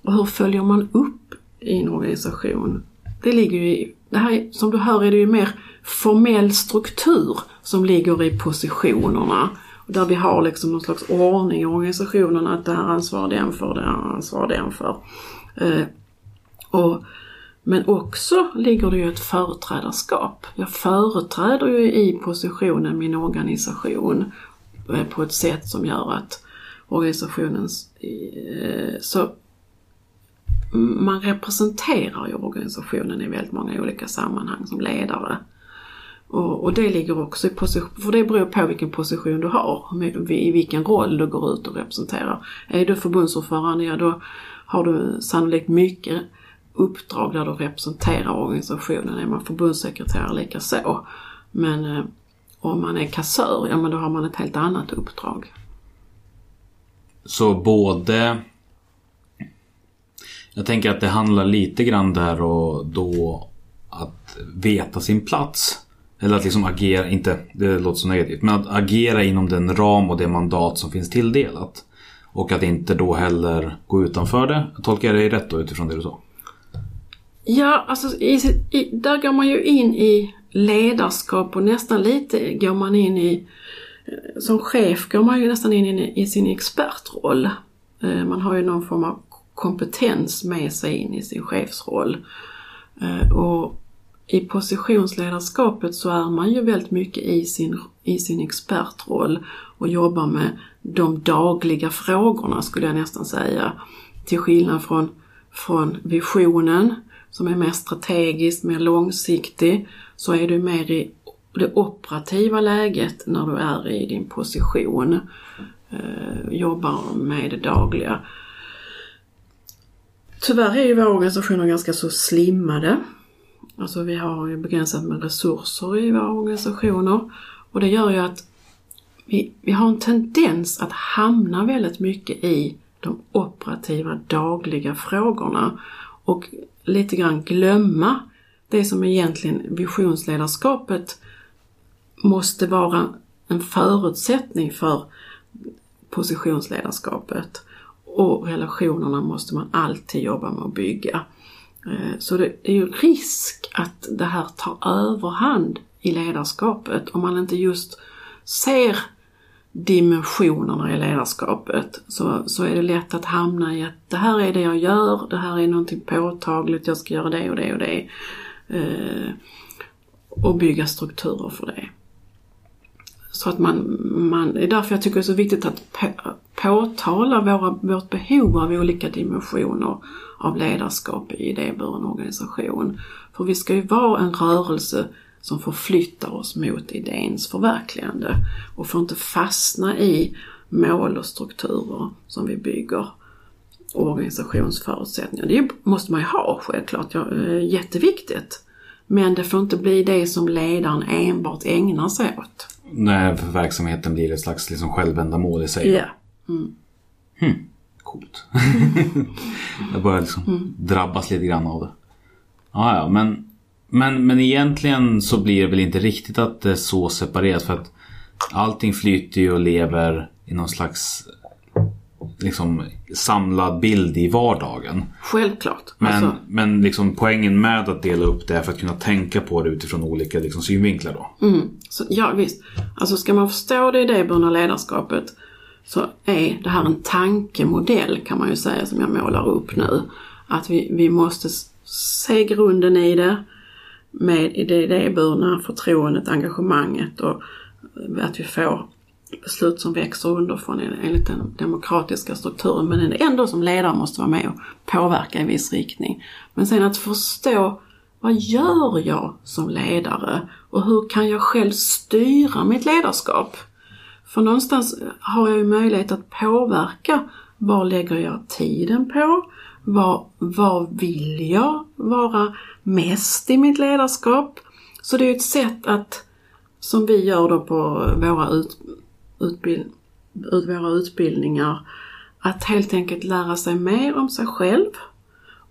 Och hur följer man upp i en organisation? Det ligger ju i, det här, som du hör är det ju mer formell struktur som ligger i positionerna. Där vi har liksom någon slags ordning i organisationen att det här ansvarar den för, det här ansvarar den för. Eh, och, men också ligger det ju ett företrädarskap. Jag företräder ju i positionen min organisation eh, på ett sätt som gör att organisationens... Eh, så man representerar ju organisationen i väldigt många olika sammanhang som ledare. Och, och det ligger också i position, för det beror på vilken position du har, i vilken roll du går ut och representerar. Är du förbundsordförande, ja då har du sannolikt mycket uppdrag där du representerar organisationen. Är man förbundssekreterare lika så. Men eh, om man är kassör, ja men då har man ett helt annat uppdrag. Så både... Jag tänker att det handlar lite grann där och då att veta sin plats. Eller att liksom agera, inte, det låter så negativt, men att agera inom den ram och det mandat som finns tilldelat. Och att inte då heller gå utanför det. Tolkar jag dig rätt då utifrån det du sa? Ja, alltså i, i, där går man ju in i ledarskap och nästan lite går man in i, eh, som chef går man ju nästan in i, i sin expertroll. Eh, man har ju någon form av kompetens med sig in i sin chefsroll. Eh, och i positionsledarskapet så är man ju väldigt mycket i sin, i sin expertroll och jobbar med de dagliga frågorna skulle jag nästan säga. Till skillnad från, från visionen som är mer strategisk, mer långsiktig, så är du mer i det operativa läget när du är i din position. Eh, jobbar med det dagliga. Tyvärr är ju våra organisationer ganska så slimmade. Alltså vi har ju begränsat med resurser i våra organisationer. Och det gör ju att vi, vi har en tendens att hamna väldigt mycket i de operativa dagliga frågorna och lite grann glömma det som egentligen visionsledarskapet måste vara en förutsättning för positionsledarskapet. Och relationerna måste man alltid jobba med att bygga. Eh, så det är ju risk att det här tar överhand i ledarskapet om man inte just ser dimensionerna i ledarskapet så, så är det lätt att hamna i att det här är det jag gör, det här är någonting påtagligt, jag ska göra det och det och det. Eh, och bygga strukturer för det. Så att man, man, det är därför jag tycker det är så viktigt att på, påtala våra, vårt behov av olika dimensioner av ledarskap i idéburen organisation. För vi ska ju vara en rörelse som förflyttar oss mot idéns förverkligande och får inte fastna i mål och strukturer som vi bygger organisationsförutsättningar. Det måste man ju ha självklart, eh, jätteviktigt. Men det får inte bli det som ledaren enbart ägnar sig åt. När verksamheten blir ett slags liksom självändamål i sig. Ja. Coolt. jag börjar liksom drabbas lite grann av det. Ja, ja, men, men, men egentligen så blir det väl inte riktigt att det är så separerat för att allting flyter ju och lever i någon slags liksom samlad bild i vardagen. Självklart. Men, Alltså, men liksom poängen med att dela upp det är för att kunna tänka på det utifrån olika liksom synvinklar då. så, ja visst. Alltså ska man förstå det idéburna ledarskapet så är det här en tankemodell kan man ju säga som jag målar upp nu. Att vi, vi måste se grunden i det med i det idéburna förtroendet, engagemanget och att vi får beslut som växer underifrån enligt den demokratiska strukturen men ändå som ledare måste vara med och påverka i viss riktning. Men sen att förstå vad gör jag som ledare och hur kan jag själv styra mitt ledarskap? För någonstans har jag ju möjlighet att påverka vad lägger jag tiden på? Vad, vad vill jag vara mest i mitt ledarskap? Så det är ett sätt att, som vi gör då på våra, ut, utbild, ut, våra utbildningar, att helt enkelt lära sig mer om sig själv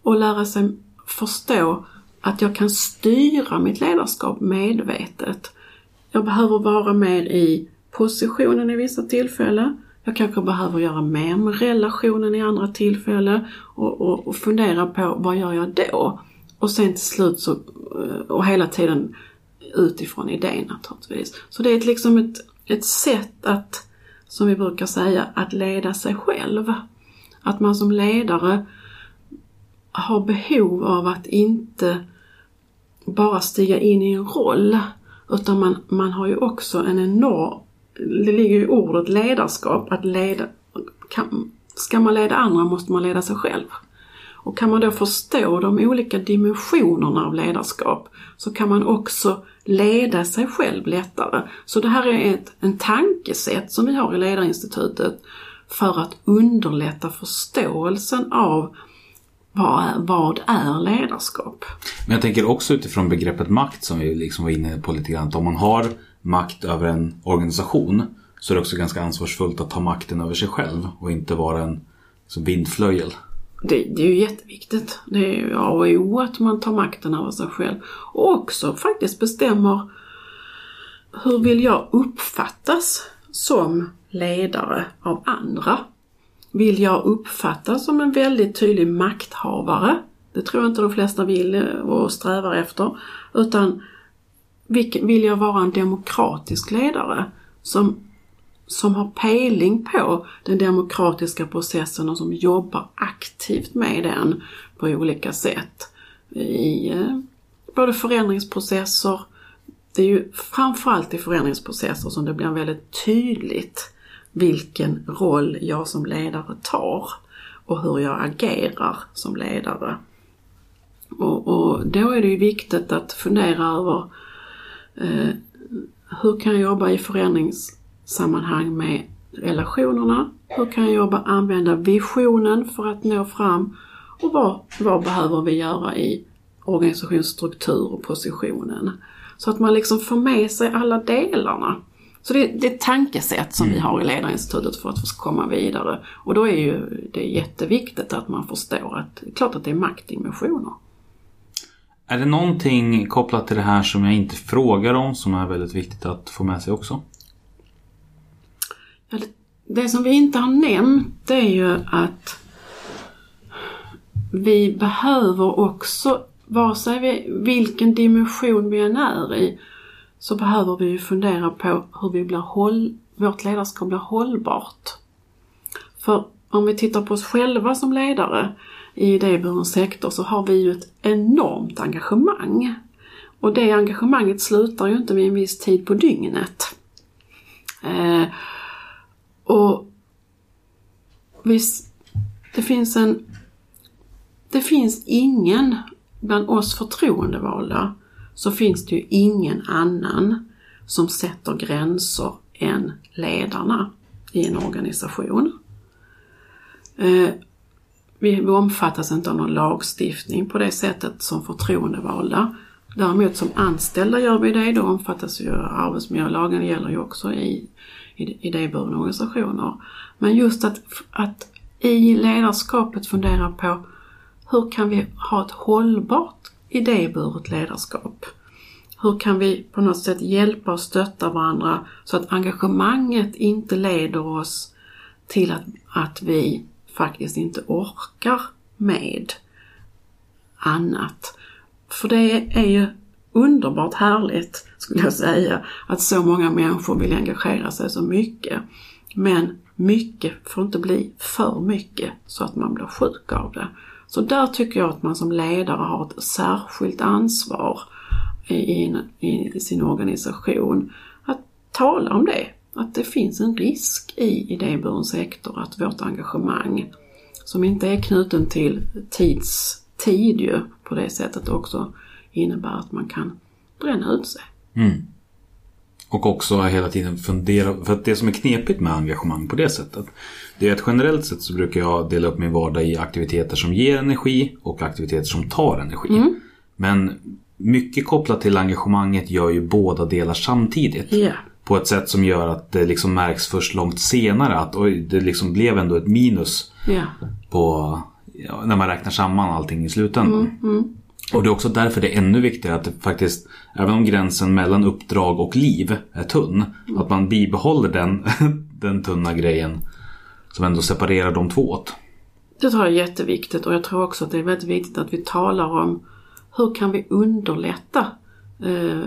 och lära sig förstå att jag kan styra mitt ledarskap medvetet. Jag behöver vara med i positionen i vissa tillfällen. Jag kanske behöver göra mer med relationen i andra tillfällen och, och, och fundera på vad gör jag då? Och sen till slut så, eh, och hela tiden utifrån idén naturligtvis. Så det är ett, liksom ett, ett sätt att, som vi brukar säga, att leda sig själv. Att man som ledare har behov av att inte bara stiga in i en roll utan man, man har ju också en enorm, det ligger ju i ordet ledarskap, att leda, kan, ska man leda andra måste man leda sig själv. Och kan man då förstå de olika dimensionerna av ledarskap så kan man också leda sig själv lättare. Så det här är ett en tankesätt som vi har i Ledarinstitutet för att underlätta förståelsen av vad är, vad är ledarskap? Men jag tänker också utifrån begreppet makt som vi liksom var inne på lite grann. Att om man har makt över en organisation så är det också ganska ansvarsfullt att ta makten över sig själv och inte vara en liksom, vindflöjel. Det, det är ju jätteviktigt. Det är ju A och O att man tar makten över sig själv. Och också faktiskt bestämmer hur vill jag uppfattas som ledare av andra? Vill jag uppfattas som en väldigt tydlig makthavare? Det tror jag inte de flesta vill och strävar efter. Utan vill jag vara en demokratisk ledare som som har pejling på den demokratiska processen och som jobbar aktivt med den på olika sätt. I eh, både förändringsprocesser, det är ju framförallt i förändringsprocesser som det blir väldigt tydligt vilken roll jag som ledare tar och hur jag agerar som ledare. Och, och då är det ju viktigt att fundera över eh, hur kan jag jobba i förändringssammanhang med relationerna? Hur kan jag jobba, använda visionen för att nå fram? Och vad, vad behöver vi göra i organisationsstruktur och positionen? Så att man liksom får med sig alla delarna. Så det, det är ett tankesätt som vi har i Ledarinstitutet för att få komma vidare. Och då är ju det jätteviktigt att man förstår att det är klart att det är maktdimensioner. Är det någonting kopplat till det här som jag inte frågar om som är väldigt viktigt att få med sig också? Det, det som vi inte har nämnt det är ju att vi behöver också, vare sig vi, vilken dimension vi än är i, så behöver vi ju fundera på hur vi blir håll, vårt ledarskap blir hållbart. För om vi tittar på oss själva som ledare, i idéburen sektor så har vi ju ett enormt engagemang. Och det engagemanget slutar ju inte vid en viss tid på dygnet. Eh, och visst, det finns en... Det finns ingen bland oss förtroendevalda så finns det ju ingen annan som sätter gränser än ledarna i en organisation. Eh, vi, omfattas inte av någon lagstiftning på det sättet som förtroendevalda. Däremot som anställda gör vi det, då omfattas ju arbetsmiljölagen, gäller ju också i idéburna organisationer. Men just att, att i ledarskapet fundera på hur kan vi ha ett hållbart idéburet ledarskap? Hur kan vi på något sätt hjälpa och stötta varandra så att engagemanget inte leder oss till att, att vi faktiskt inte orkar med annat. För det är ju underbart härligt, skulle jag säga, att så många människor vill engagera sig så mycket. Men mycket får inte bli för mycket så att man blir sjuk av det. Så där tycker jag att man som ledare har ett särskilt ansvar i, i sin organisation att tala om det. Att det finns en risk i idéburen sektor att vårt engagemang, som inte är knuten till tids, tid ju på det sättet också, innebär att man kan bränna ut sig. Mm. Och också hela tiden fundera, för att det som är knepigt med engagemang på det sättet det är att generellt sett så brukar jag dela upp min vardag i aktiviteter som ger energi och aktiviteter som tar energi. Mm. Men mycket kopplat till engagemanget gör ju båda delar samtidigt. Ja. På ett sätt som gör att det liksom märks först långt senare att oj, det liksom blev ändå ett minus Ja. på, när man räknar samman allting i slutändan. Och det är också därför det är ännu viktigare att faktiskt, även om gränsen mellan uppdrag och liv är tunn, att man bibehåller den, den tunna grejen som ändå separerar de två åt. Det tror jag är jätteviktigt och jag tror också att det är väldigt viktigt att vi talar om hur kan vi underlätta eh,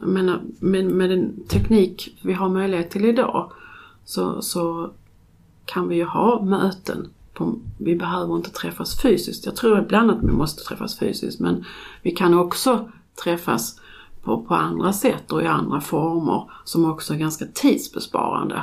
menar, med, med den teknik vi har möjlighet till idag så, så kan vi ju ha möten. På, vi behöver inte träffas fysiskt. Jag tror ibland att vi måste träffas fysiskt men vi kan också träffas på, på andra sätt och i andra former som också är ganska tidsbesparande.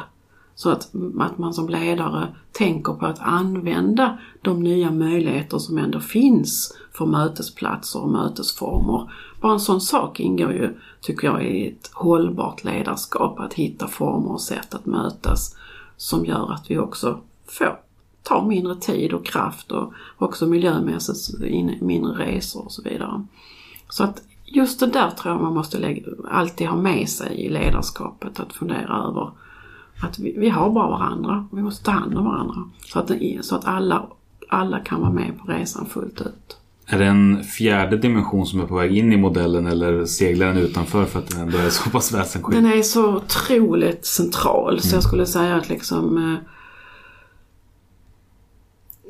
Så att, att man som ledare tänker på att använda de nya möjligheter som ändå finns för mötesplatser och mötesformer. Bara en sån sak ingår ju, tycker jag, i ett hållbart ledarskap. Att hitta former och sätt att mötas som gör att vi också får ta mindre tid och kraft och också miljömässigt in- mindre resor och så vidare. Så att just det där tror jag man måste lägga, alltid ha med sig i ledarskapet, att fundera över att vi, vi har bara varandra och vi måste ta hand om varandra. Så att, är- så att alla, alla kan vara med på resan fullt ut. Är det en fjärde dimension som är på väg in i modellen eller seglar den utanför för att den ändå är så pass väsensskild? Den är så otroligt central så jag skulle säga att liksom eh,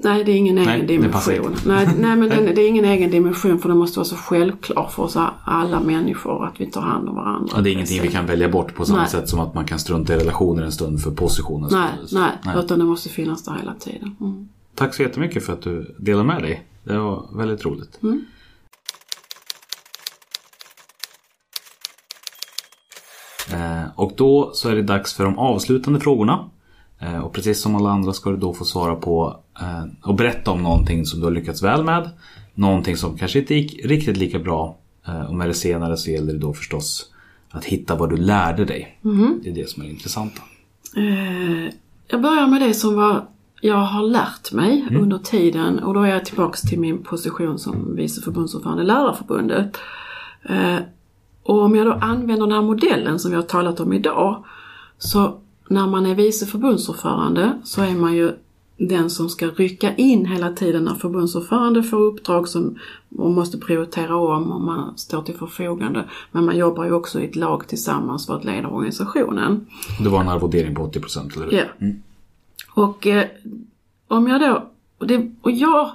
Nej, det är ingen Nej, egen det dimension. Nej, nej men den, det är ingen egen dimension för det måste vara så självklart för oss alla människor att vi tar hand om varandra. Ja, det är ingenting vi kan välja bort på samma Nej. sätt som att man kan strunta i relationer en stund för positionens Nej, skull. nej, utan det måste finnas där hela tiden. Mm. Tack så jättemycket för att du delar med dig. Det var väldigt roligt. Eh, Och då så är det dags för de avslutande frågorna. Eh, Och precis som alla andra ska du då få svara på eh, och berätta om någonting som du har lyckats väl med. Någonting som kanske inte gick riktigt lika bra. Eh, Och med det senare så gäller det då förstås att hitta vad du lärde dig. Det är det som är det intressanta. Jag börjar med det som var, jag har lärt mig under tiden och då är jag tillbaks till min position som vice förbundsordförande i Lärarförbundet. Och om jag då använder den här modellen som vi har talat om idag så när man är vice förbundsordförande så är man ju den som ska rycka in hela tiden när förbundsordförande får uppdrag som och måste prioritera om och man står till förfogande. Men man jobbar ju också i ett lag tillsammans för att leda organisationen. Det var en arvodering på 80% eller hur? Ja. Och eh, om jag då, och, det, och jag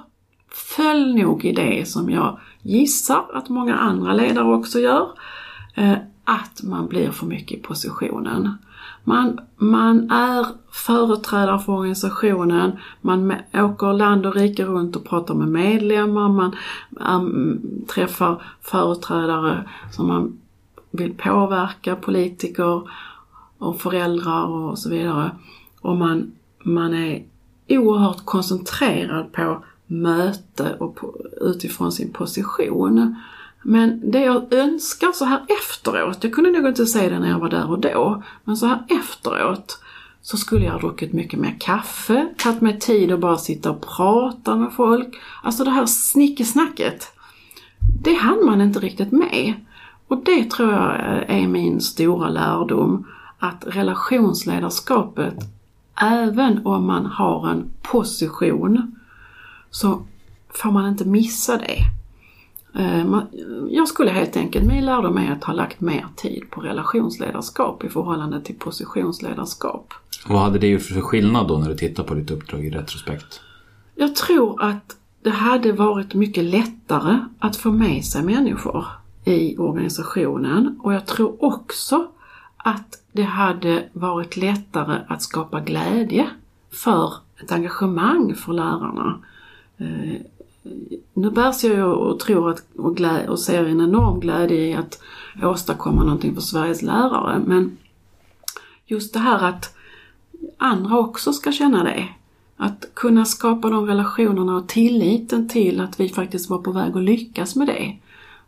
föll nog i det som jag gissar att många andra ledare också gör, eh, att man blir för mycket i positionen. Man, man är företrädare för organisationen, man åker land och rike runt och pratar med medlemmar, man äm, träffar företrädare som man vill påverka, politiker och föräldrar och så vidare. Och man, man är oerhört koncentrerad på möte och på, utifrån sin position. Men det jag önskar så här efteråt, jag kunde nog inte säga det när jag var där och då, men så här efteråt så skulle jag ha druckit mycket mer kaffe, tagit mig tid att bara sitta och prata med folk. Alltså det här snickesnacket, det hann man inte riktigt med. Och det tror jag är min stora lärdom, att relationsledarskapet, även om man har en position, så får man inte missa det. Eh, Jag skulle helt enkelt, min lärdom är att ha lagt mer tid på relationsledarskap i förhållande till positionsledarskap. Vad hade det gjort för skillnad då när du tittar på ditt uppdrag i retrospekt? Jag tror att det hade varit mycket lättare att få med sig människor i organisationen och jag tror också att det hade varit lättare att skapa glädje för ett engagemang för lärarna. Nu bärs jag ju och tror att, och, glä, och ser en enorm glädje i att åstadkomma någonting för Sveriges lärare men just det här att andra också ska känna det. Att kunna skapa de relationerna och tilliten till att vi faktiskt var på väg att lyckas med det.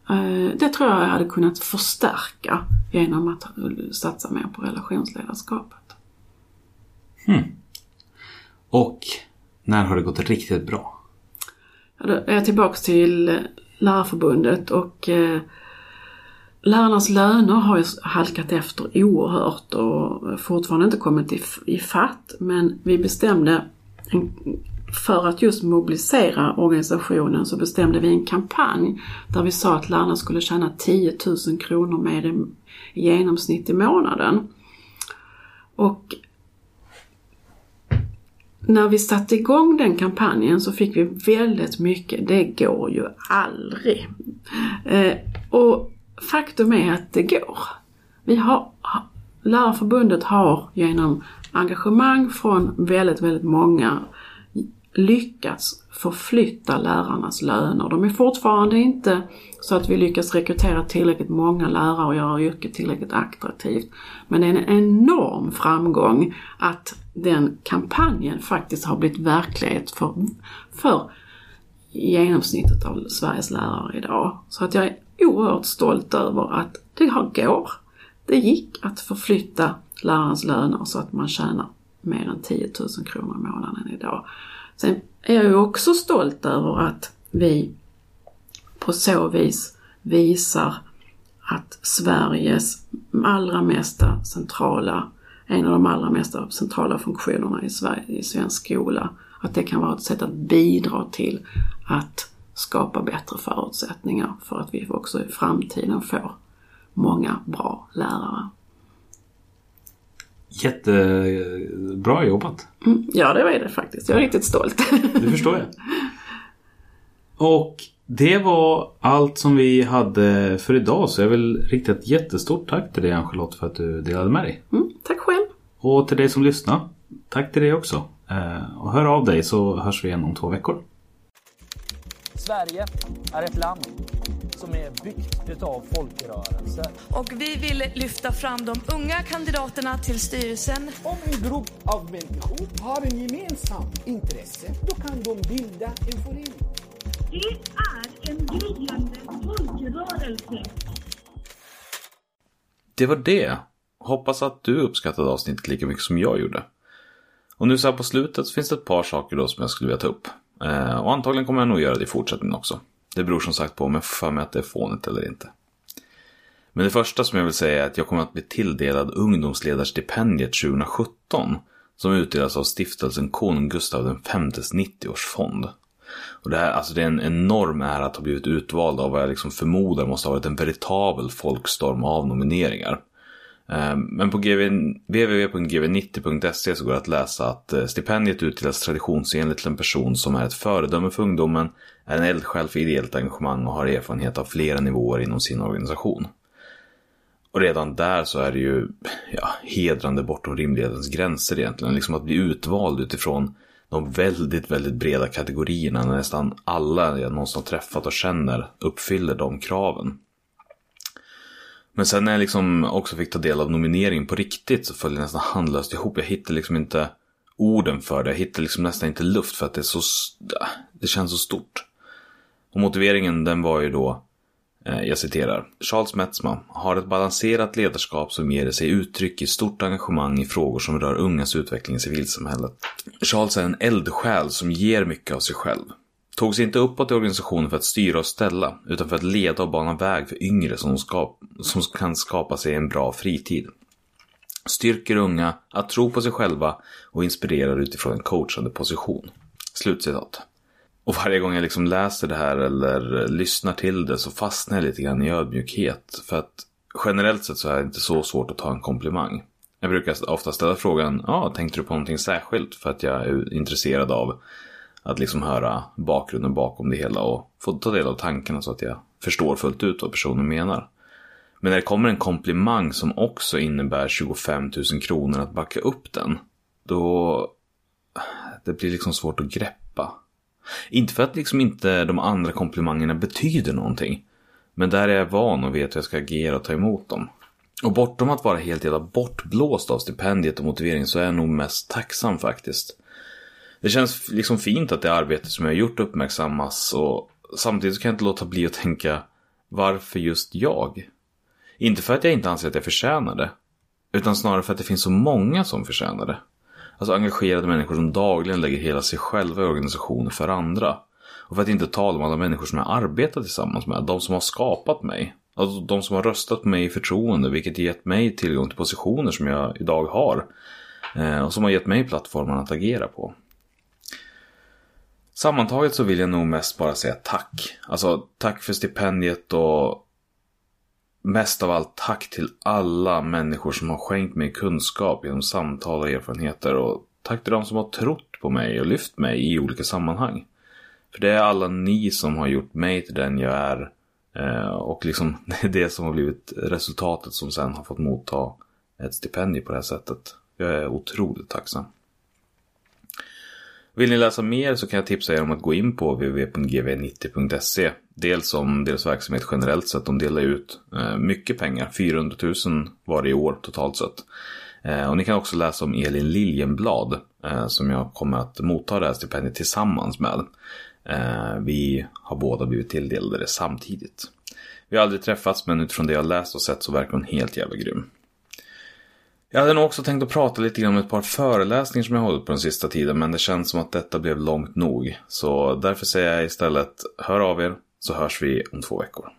Eh, det tror jag jag hade kunnat förstärka genom att satsa mer på relationsledarskapet. Hmm. Och när har det gått riktigt bra? Då är jag tillbaks till Lärarförbundet och eh, lärarnas löner har ju halkat efter oerhört och fortfarande inte kommit i, i fatt. Men vi bestämde, en, för att just mobilisera organisationen så bestämde vi en kampanj där vi sa att lärarna skulle tjäna 10 000 kronor mer i, i genomsnitt i månaden. Och när vi satte igång den kampanjen så fick vi väldigt mycket, det går ju aldrig. Eh, och faktum är att det går. Vi har, Lärarförbundet har genom engagemang från väldigt, väldigt många lyckats förflytta lärarnas löner. De är fortfarande inte så att vi lyckas rekrytera tillräckligt många lärare och göra yrket tillräckligt attraktivt. Men det är en enorm framgång att den kampanjen faktiskt har blivit verklighet för, för genomsnittet av Sveriges lärare idag. Så att jag är oerhört stolt över att det har går. Det gick att förflytta lärarens löner så att man tjänar mer än 10 000 kronor i månaden idag. Sen är jag ju också stolt över att vi på så vis visar att Sveriges allra mesta centrala, en av de allra mesta centrala funktionerna i, Sverige, i svensk skola, att det kan vara ett sätt att bidra till att skapa bättre förutsättningar för att vi också i framtiden får många bra lärare. Jättebra jobbat. Mm, ja, det var det faktiskt. Jag är riktigt stolt. Det förstår jag. Och det var allt som vi hade för idag så jag vill rikta ett jättestort tack till dig Ann-Charlotte för att du delade med dig. Mm, tack själv. Och till dig som lyssnar, tack till dig också. Eh, Och hör av dig så hörs vi igen om två veckor. Sverige är ett land som är byggt utav folkrörelser. Och vi vill lyfta fram de unga kandidaterna till styrelsen Om en grupp av människor har en gemensam intresse, då kan de bilda en förening. En gryende folkrörelse. Det var det. Hoppas att du uppskattade avsnittet lika mycket som jag gjorde. Och nu så här på slutet så finns det ett par saker då som jag skulle vilja ta upp. Eh, och antagligen kommer jag nog göra det i fortsättningen också. Det beror som sagt på om jag får för mig att det är fånigt eller inte. Men det första som jag vill säga är att jag kommer att bli tilldelad ungdomsledarstipendiet 2017. Som utdelas av stiftelsen Konung Gustav Vs 90-årsfond. Och det, här, alltså det är en enorm ära att ha blivit utvald av vad jag liksom förmodar måste ha varit en veritabel folkstorm av nomineringar. Ehm, men på www.gv90.se så går det att läsa att eh, stipendiet utdelas traditionsenligt till en person som är ett föredöme för ungdomen, är en eldsjäl för ideellt engagemang och har erfarenhet av flera nivåer inom sin organisation. Och redan där så är det ju ja, hedrande bortom rimlighetens gränser egentligen. Liksom att bli utvald utifrån de väldigt, väldigt breda kategorierna när nästan alla jag någonsin har träffat och känner uppfyller de kraven. Men sen när jag liksom också fick ta del av nomineringen på riktigt så föll det nästan handlöst ihop. Jag hittade liksom inte orden för det. Jag hittade liksom nästan inte luft för att det är så... Det känns så stort. Och motiveringen den var ju då, Eh, jag citerar, Charles Metzma har ett balanserat ledarskap som ger sig uttryck i stort engagemang i frågor som rör ungas utveckling i civilsamhället. Charles är en eldsjäl som ger mycket av sig själv. Tog sig inte uppåt i organisationen för att styra och ställa, utan för att leda och bana väg för yngre som, ska, som kan skapa sig en bra fritid. Styrker unga att tro på sig själva och inspirerar utifrån en coachande position. Slutcitat. Och varje gång jag liksom läser det här eller lyssnar till det så fastnar jag lite grann i ödmjukhet. För att generellt sett så är det inte så svårt att ta en komplimang. Jag brukar ofta ställa frågan, ja, tänkte du på någonting särskilt? För att jag är intresserad av att liksom höra bakgrunden bakom det hela och få ta del av tankarna så att jag förstår fullt ut vad personen menar. Men när det kommer en komplimang som också innebär 25 000 kronor att backa upp den, då det blir liksom svårt att greppa. Inte för att liksom inte de andra komplimangerna betyder någonting. Men där är jag van och vet hur jag ska agera och ta emot dem. Och bortom att vara helt jävla bortblåst av stipendiet och motivering så är jag nog mest tacksam faktiskt. Det känns liksom fint att det arbete som jag har gjort uppmärksammas och samtidigt kan jag inte låta bli att tänka varför just jag? Inte för att jag inte anser att jag förtjänar det. Utan snarare för att det finns så många som förtjänar det. Alltså engagerade människor som dagligen lägger hela sig själva i organisationer för andra. Och för att inte tala om alla människor som jag arbetar tillsammans med. De som har skapat mig. Alltså de som har röstat på mig i förtroende. Vilket gett mig tillgång till positioner som jag idag har. Eh, och som har gett mig plattformen att agera på. Sammantaget så vill jag nog mest bara säga tack. Alltså tack för stipendiet och mest av allt tack till alla människor som har skänkt mig kunskap genom samtal och erfarenheter. Och tack till de som har trott på mig och lyft mig i olika sammanhang. För det är alla ni som har gjort mig till den jag är. Eh, och liksom det är det som har blivit resultatet som sen har fått motta ett stipendium på det här sättet. Jag är otroligt tacksam. Vill ni läsa mer så kan jag tipsa er om att gå in på www.gv90.se. Dels om deras verksamhet generellt sett. De delar ut eh, mycket pengar, 400 000 varje år totalt sett. Eh, och ni kan också läsa om Elin Liljenblad eh, som jag kommer att motta det här stipendiet tillsammans med. Eh, vi har båda blivit tilldelade det samtidigt. Vi har aldrig träffats men utifrån det jag läst och sett så verkar hon helt jävla grym. Jag hade nog också tänkt att prata lite grann om ett par föreläsningar som jag hållit på den sista tiden, men det känns som att detta blev långt nog. Så därför säger jag istället, hör av er, så hörs vi om två veckor.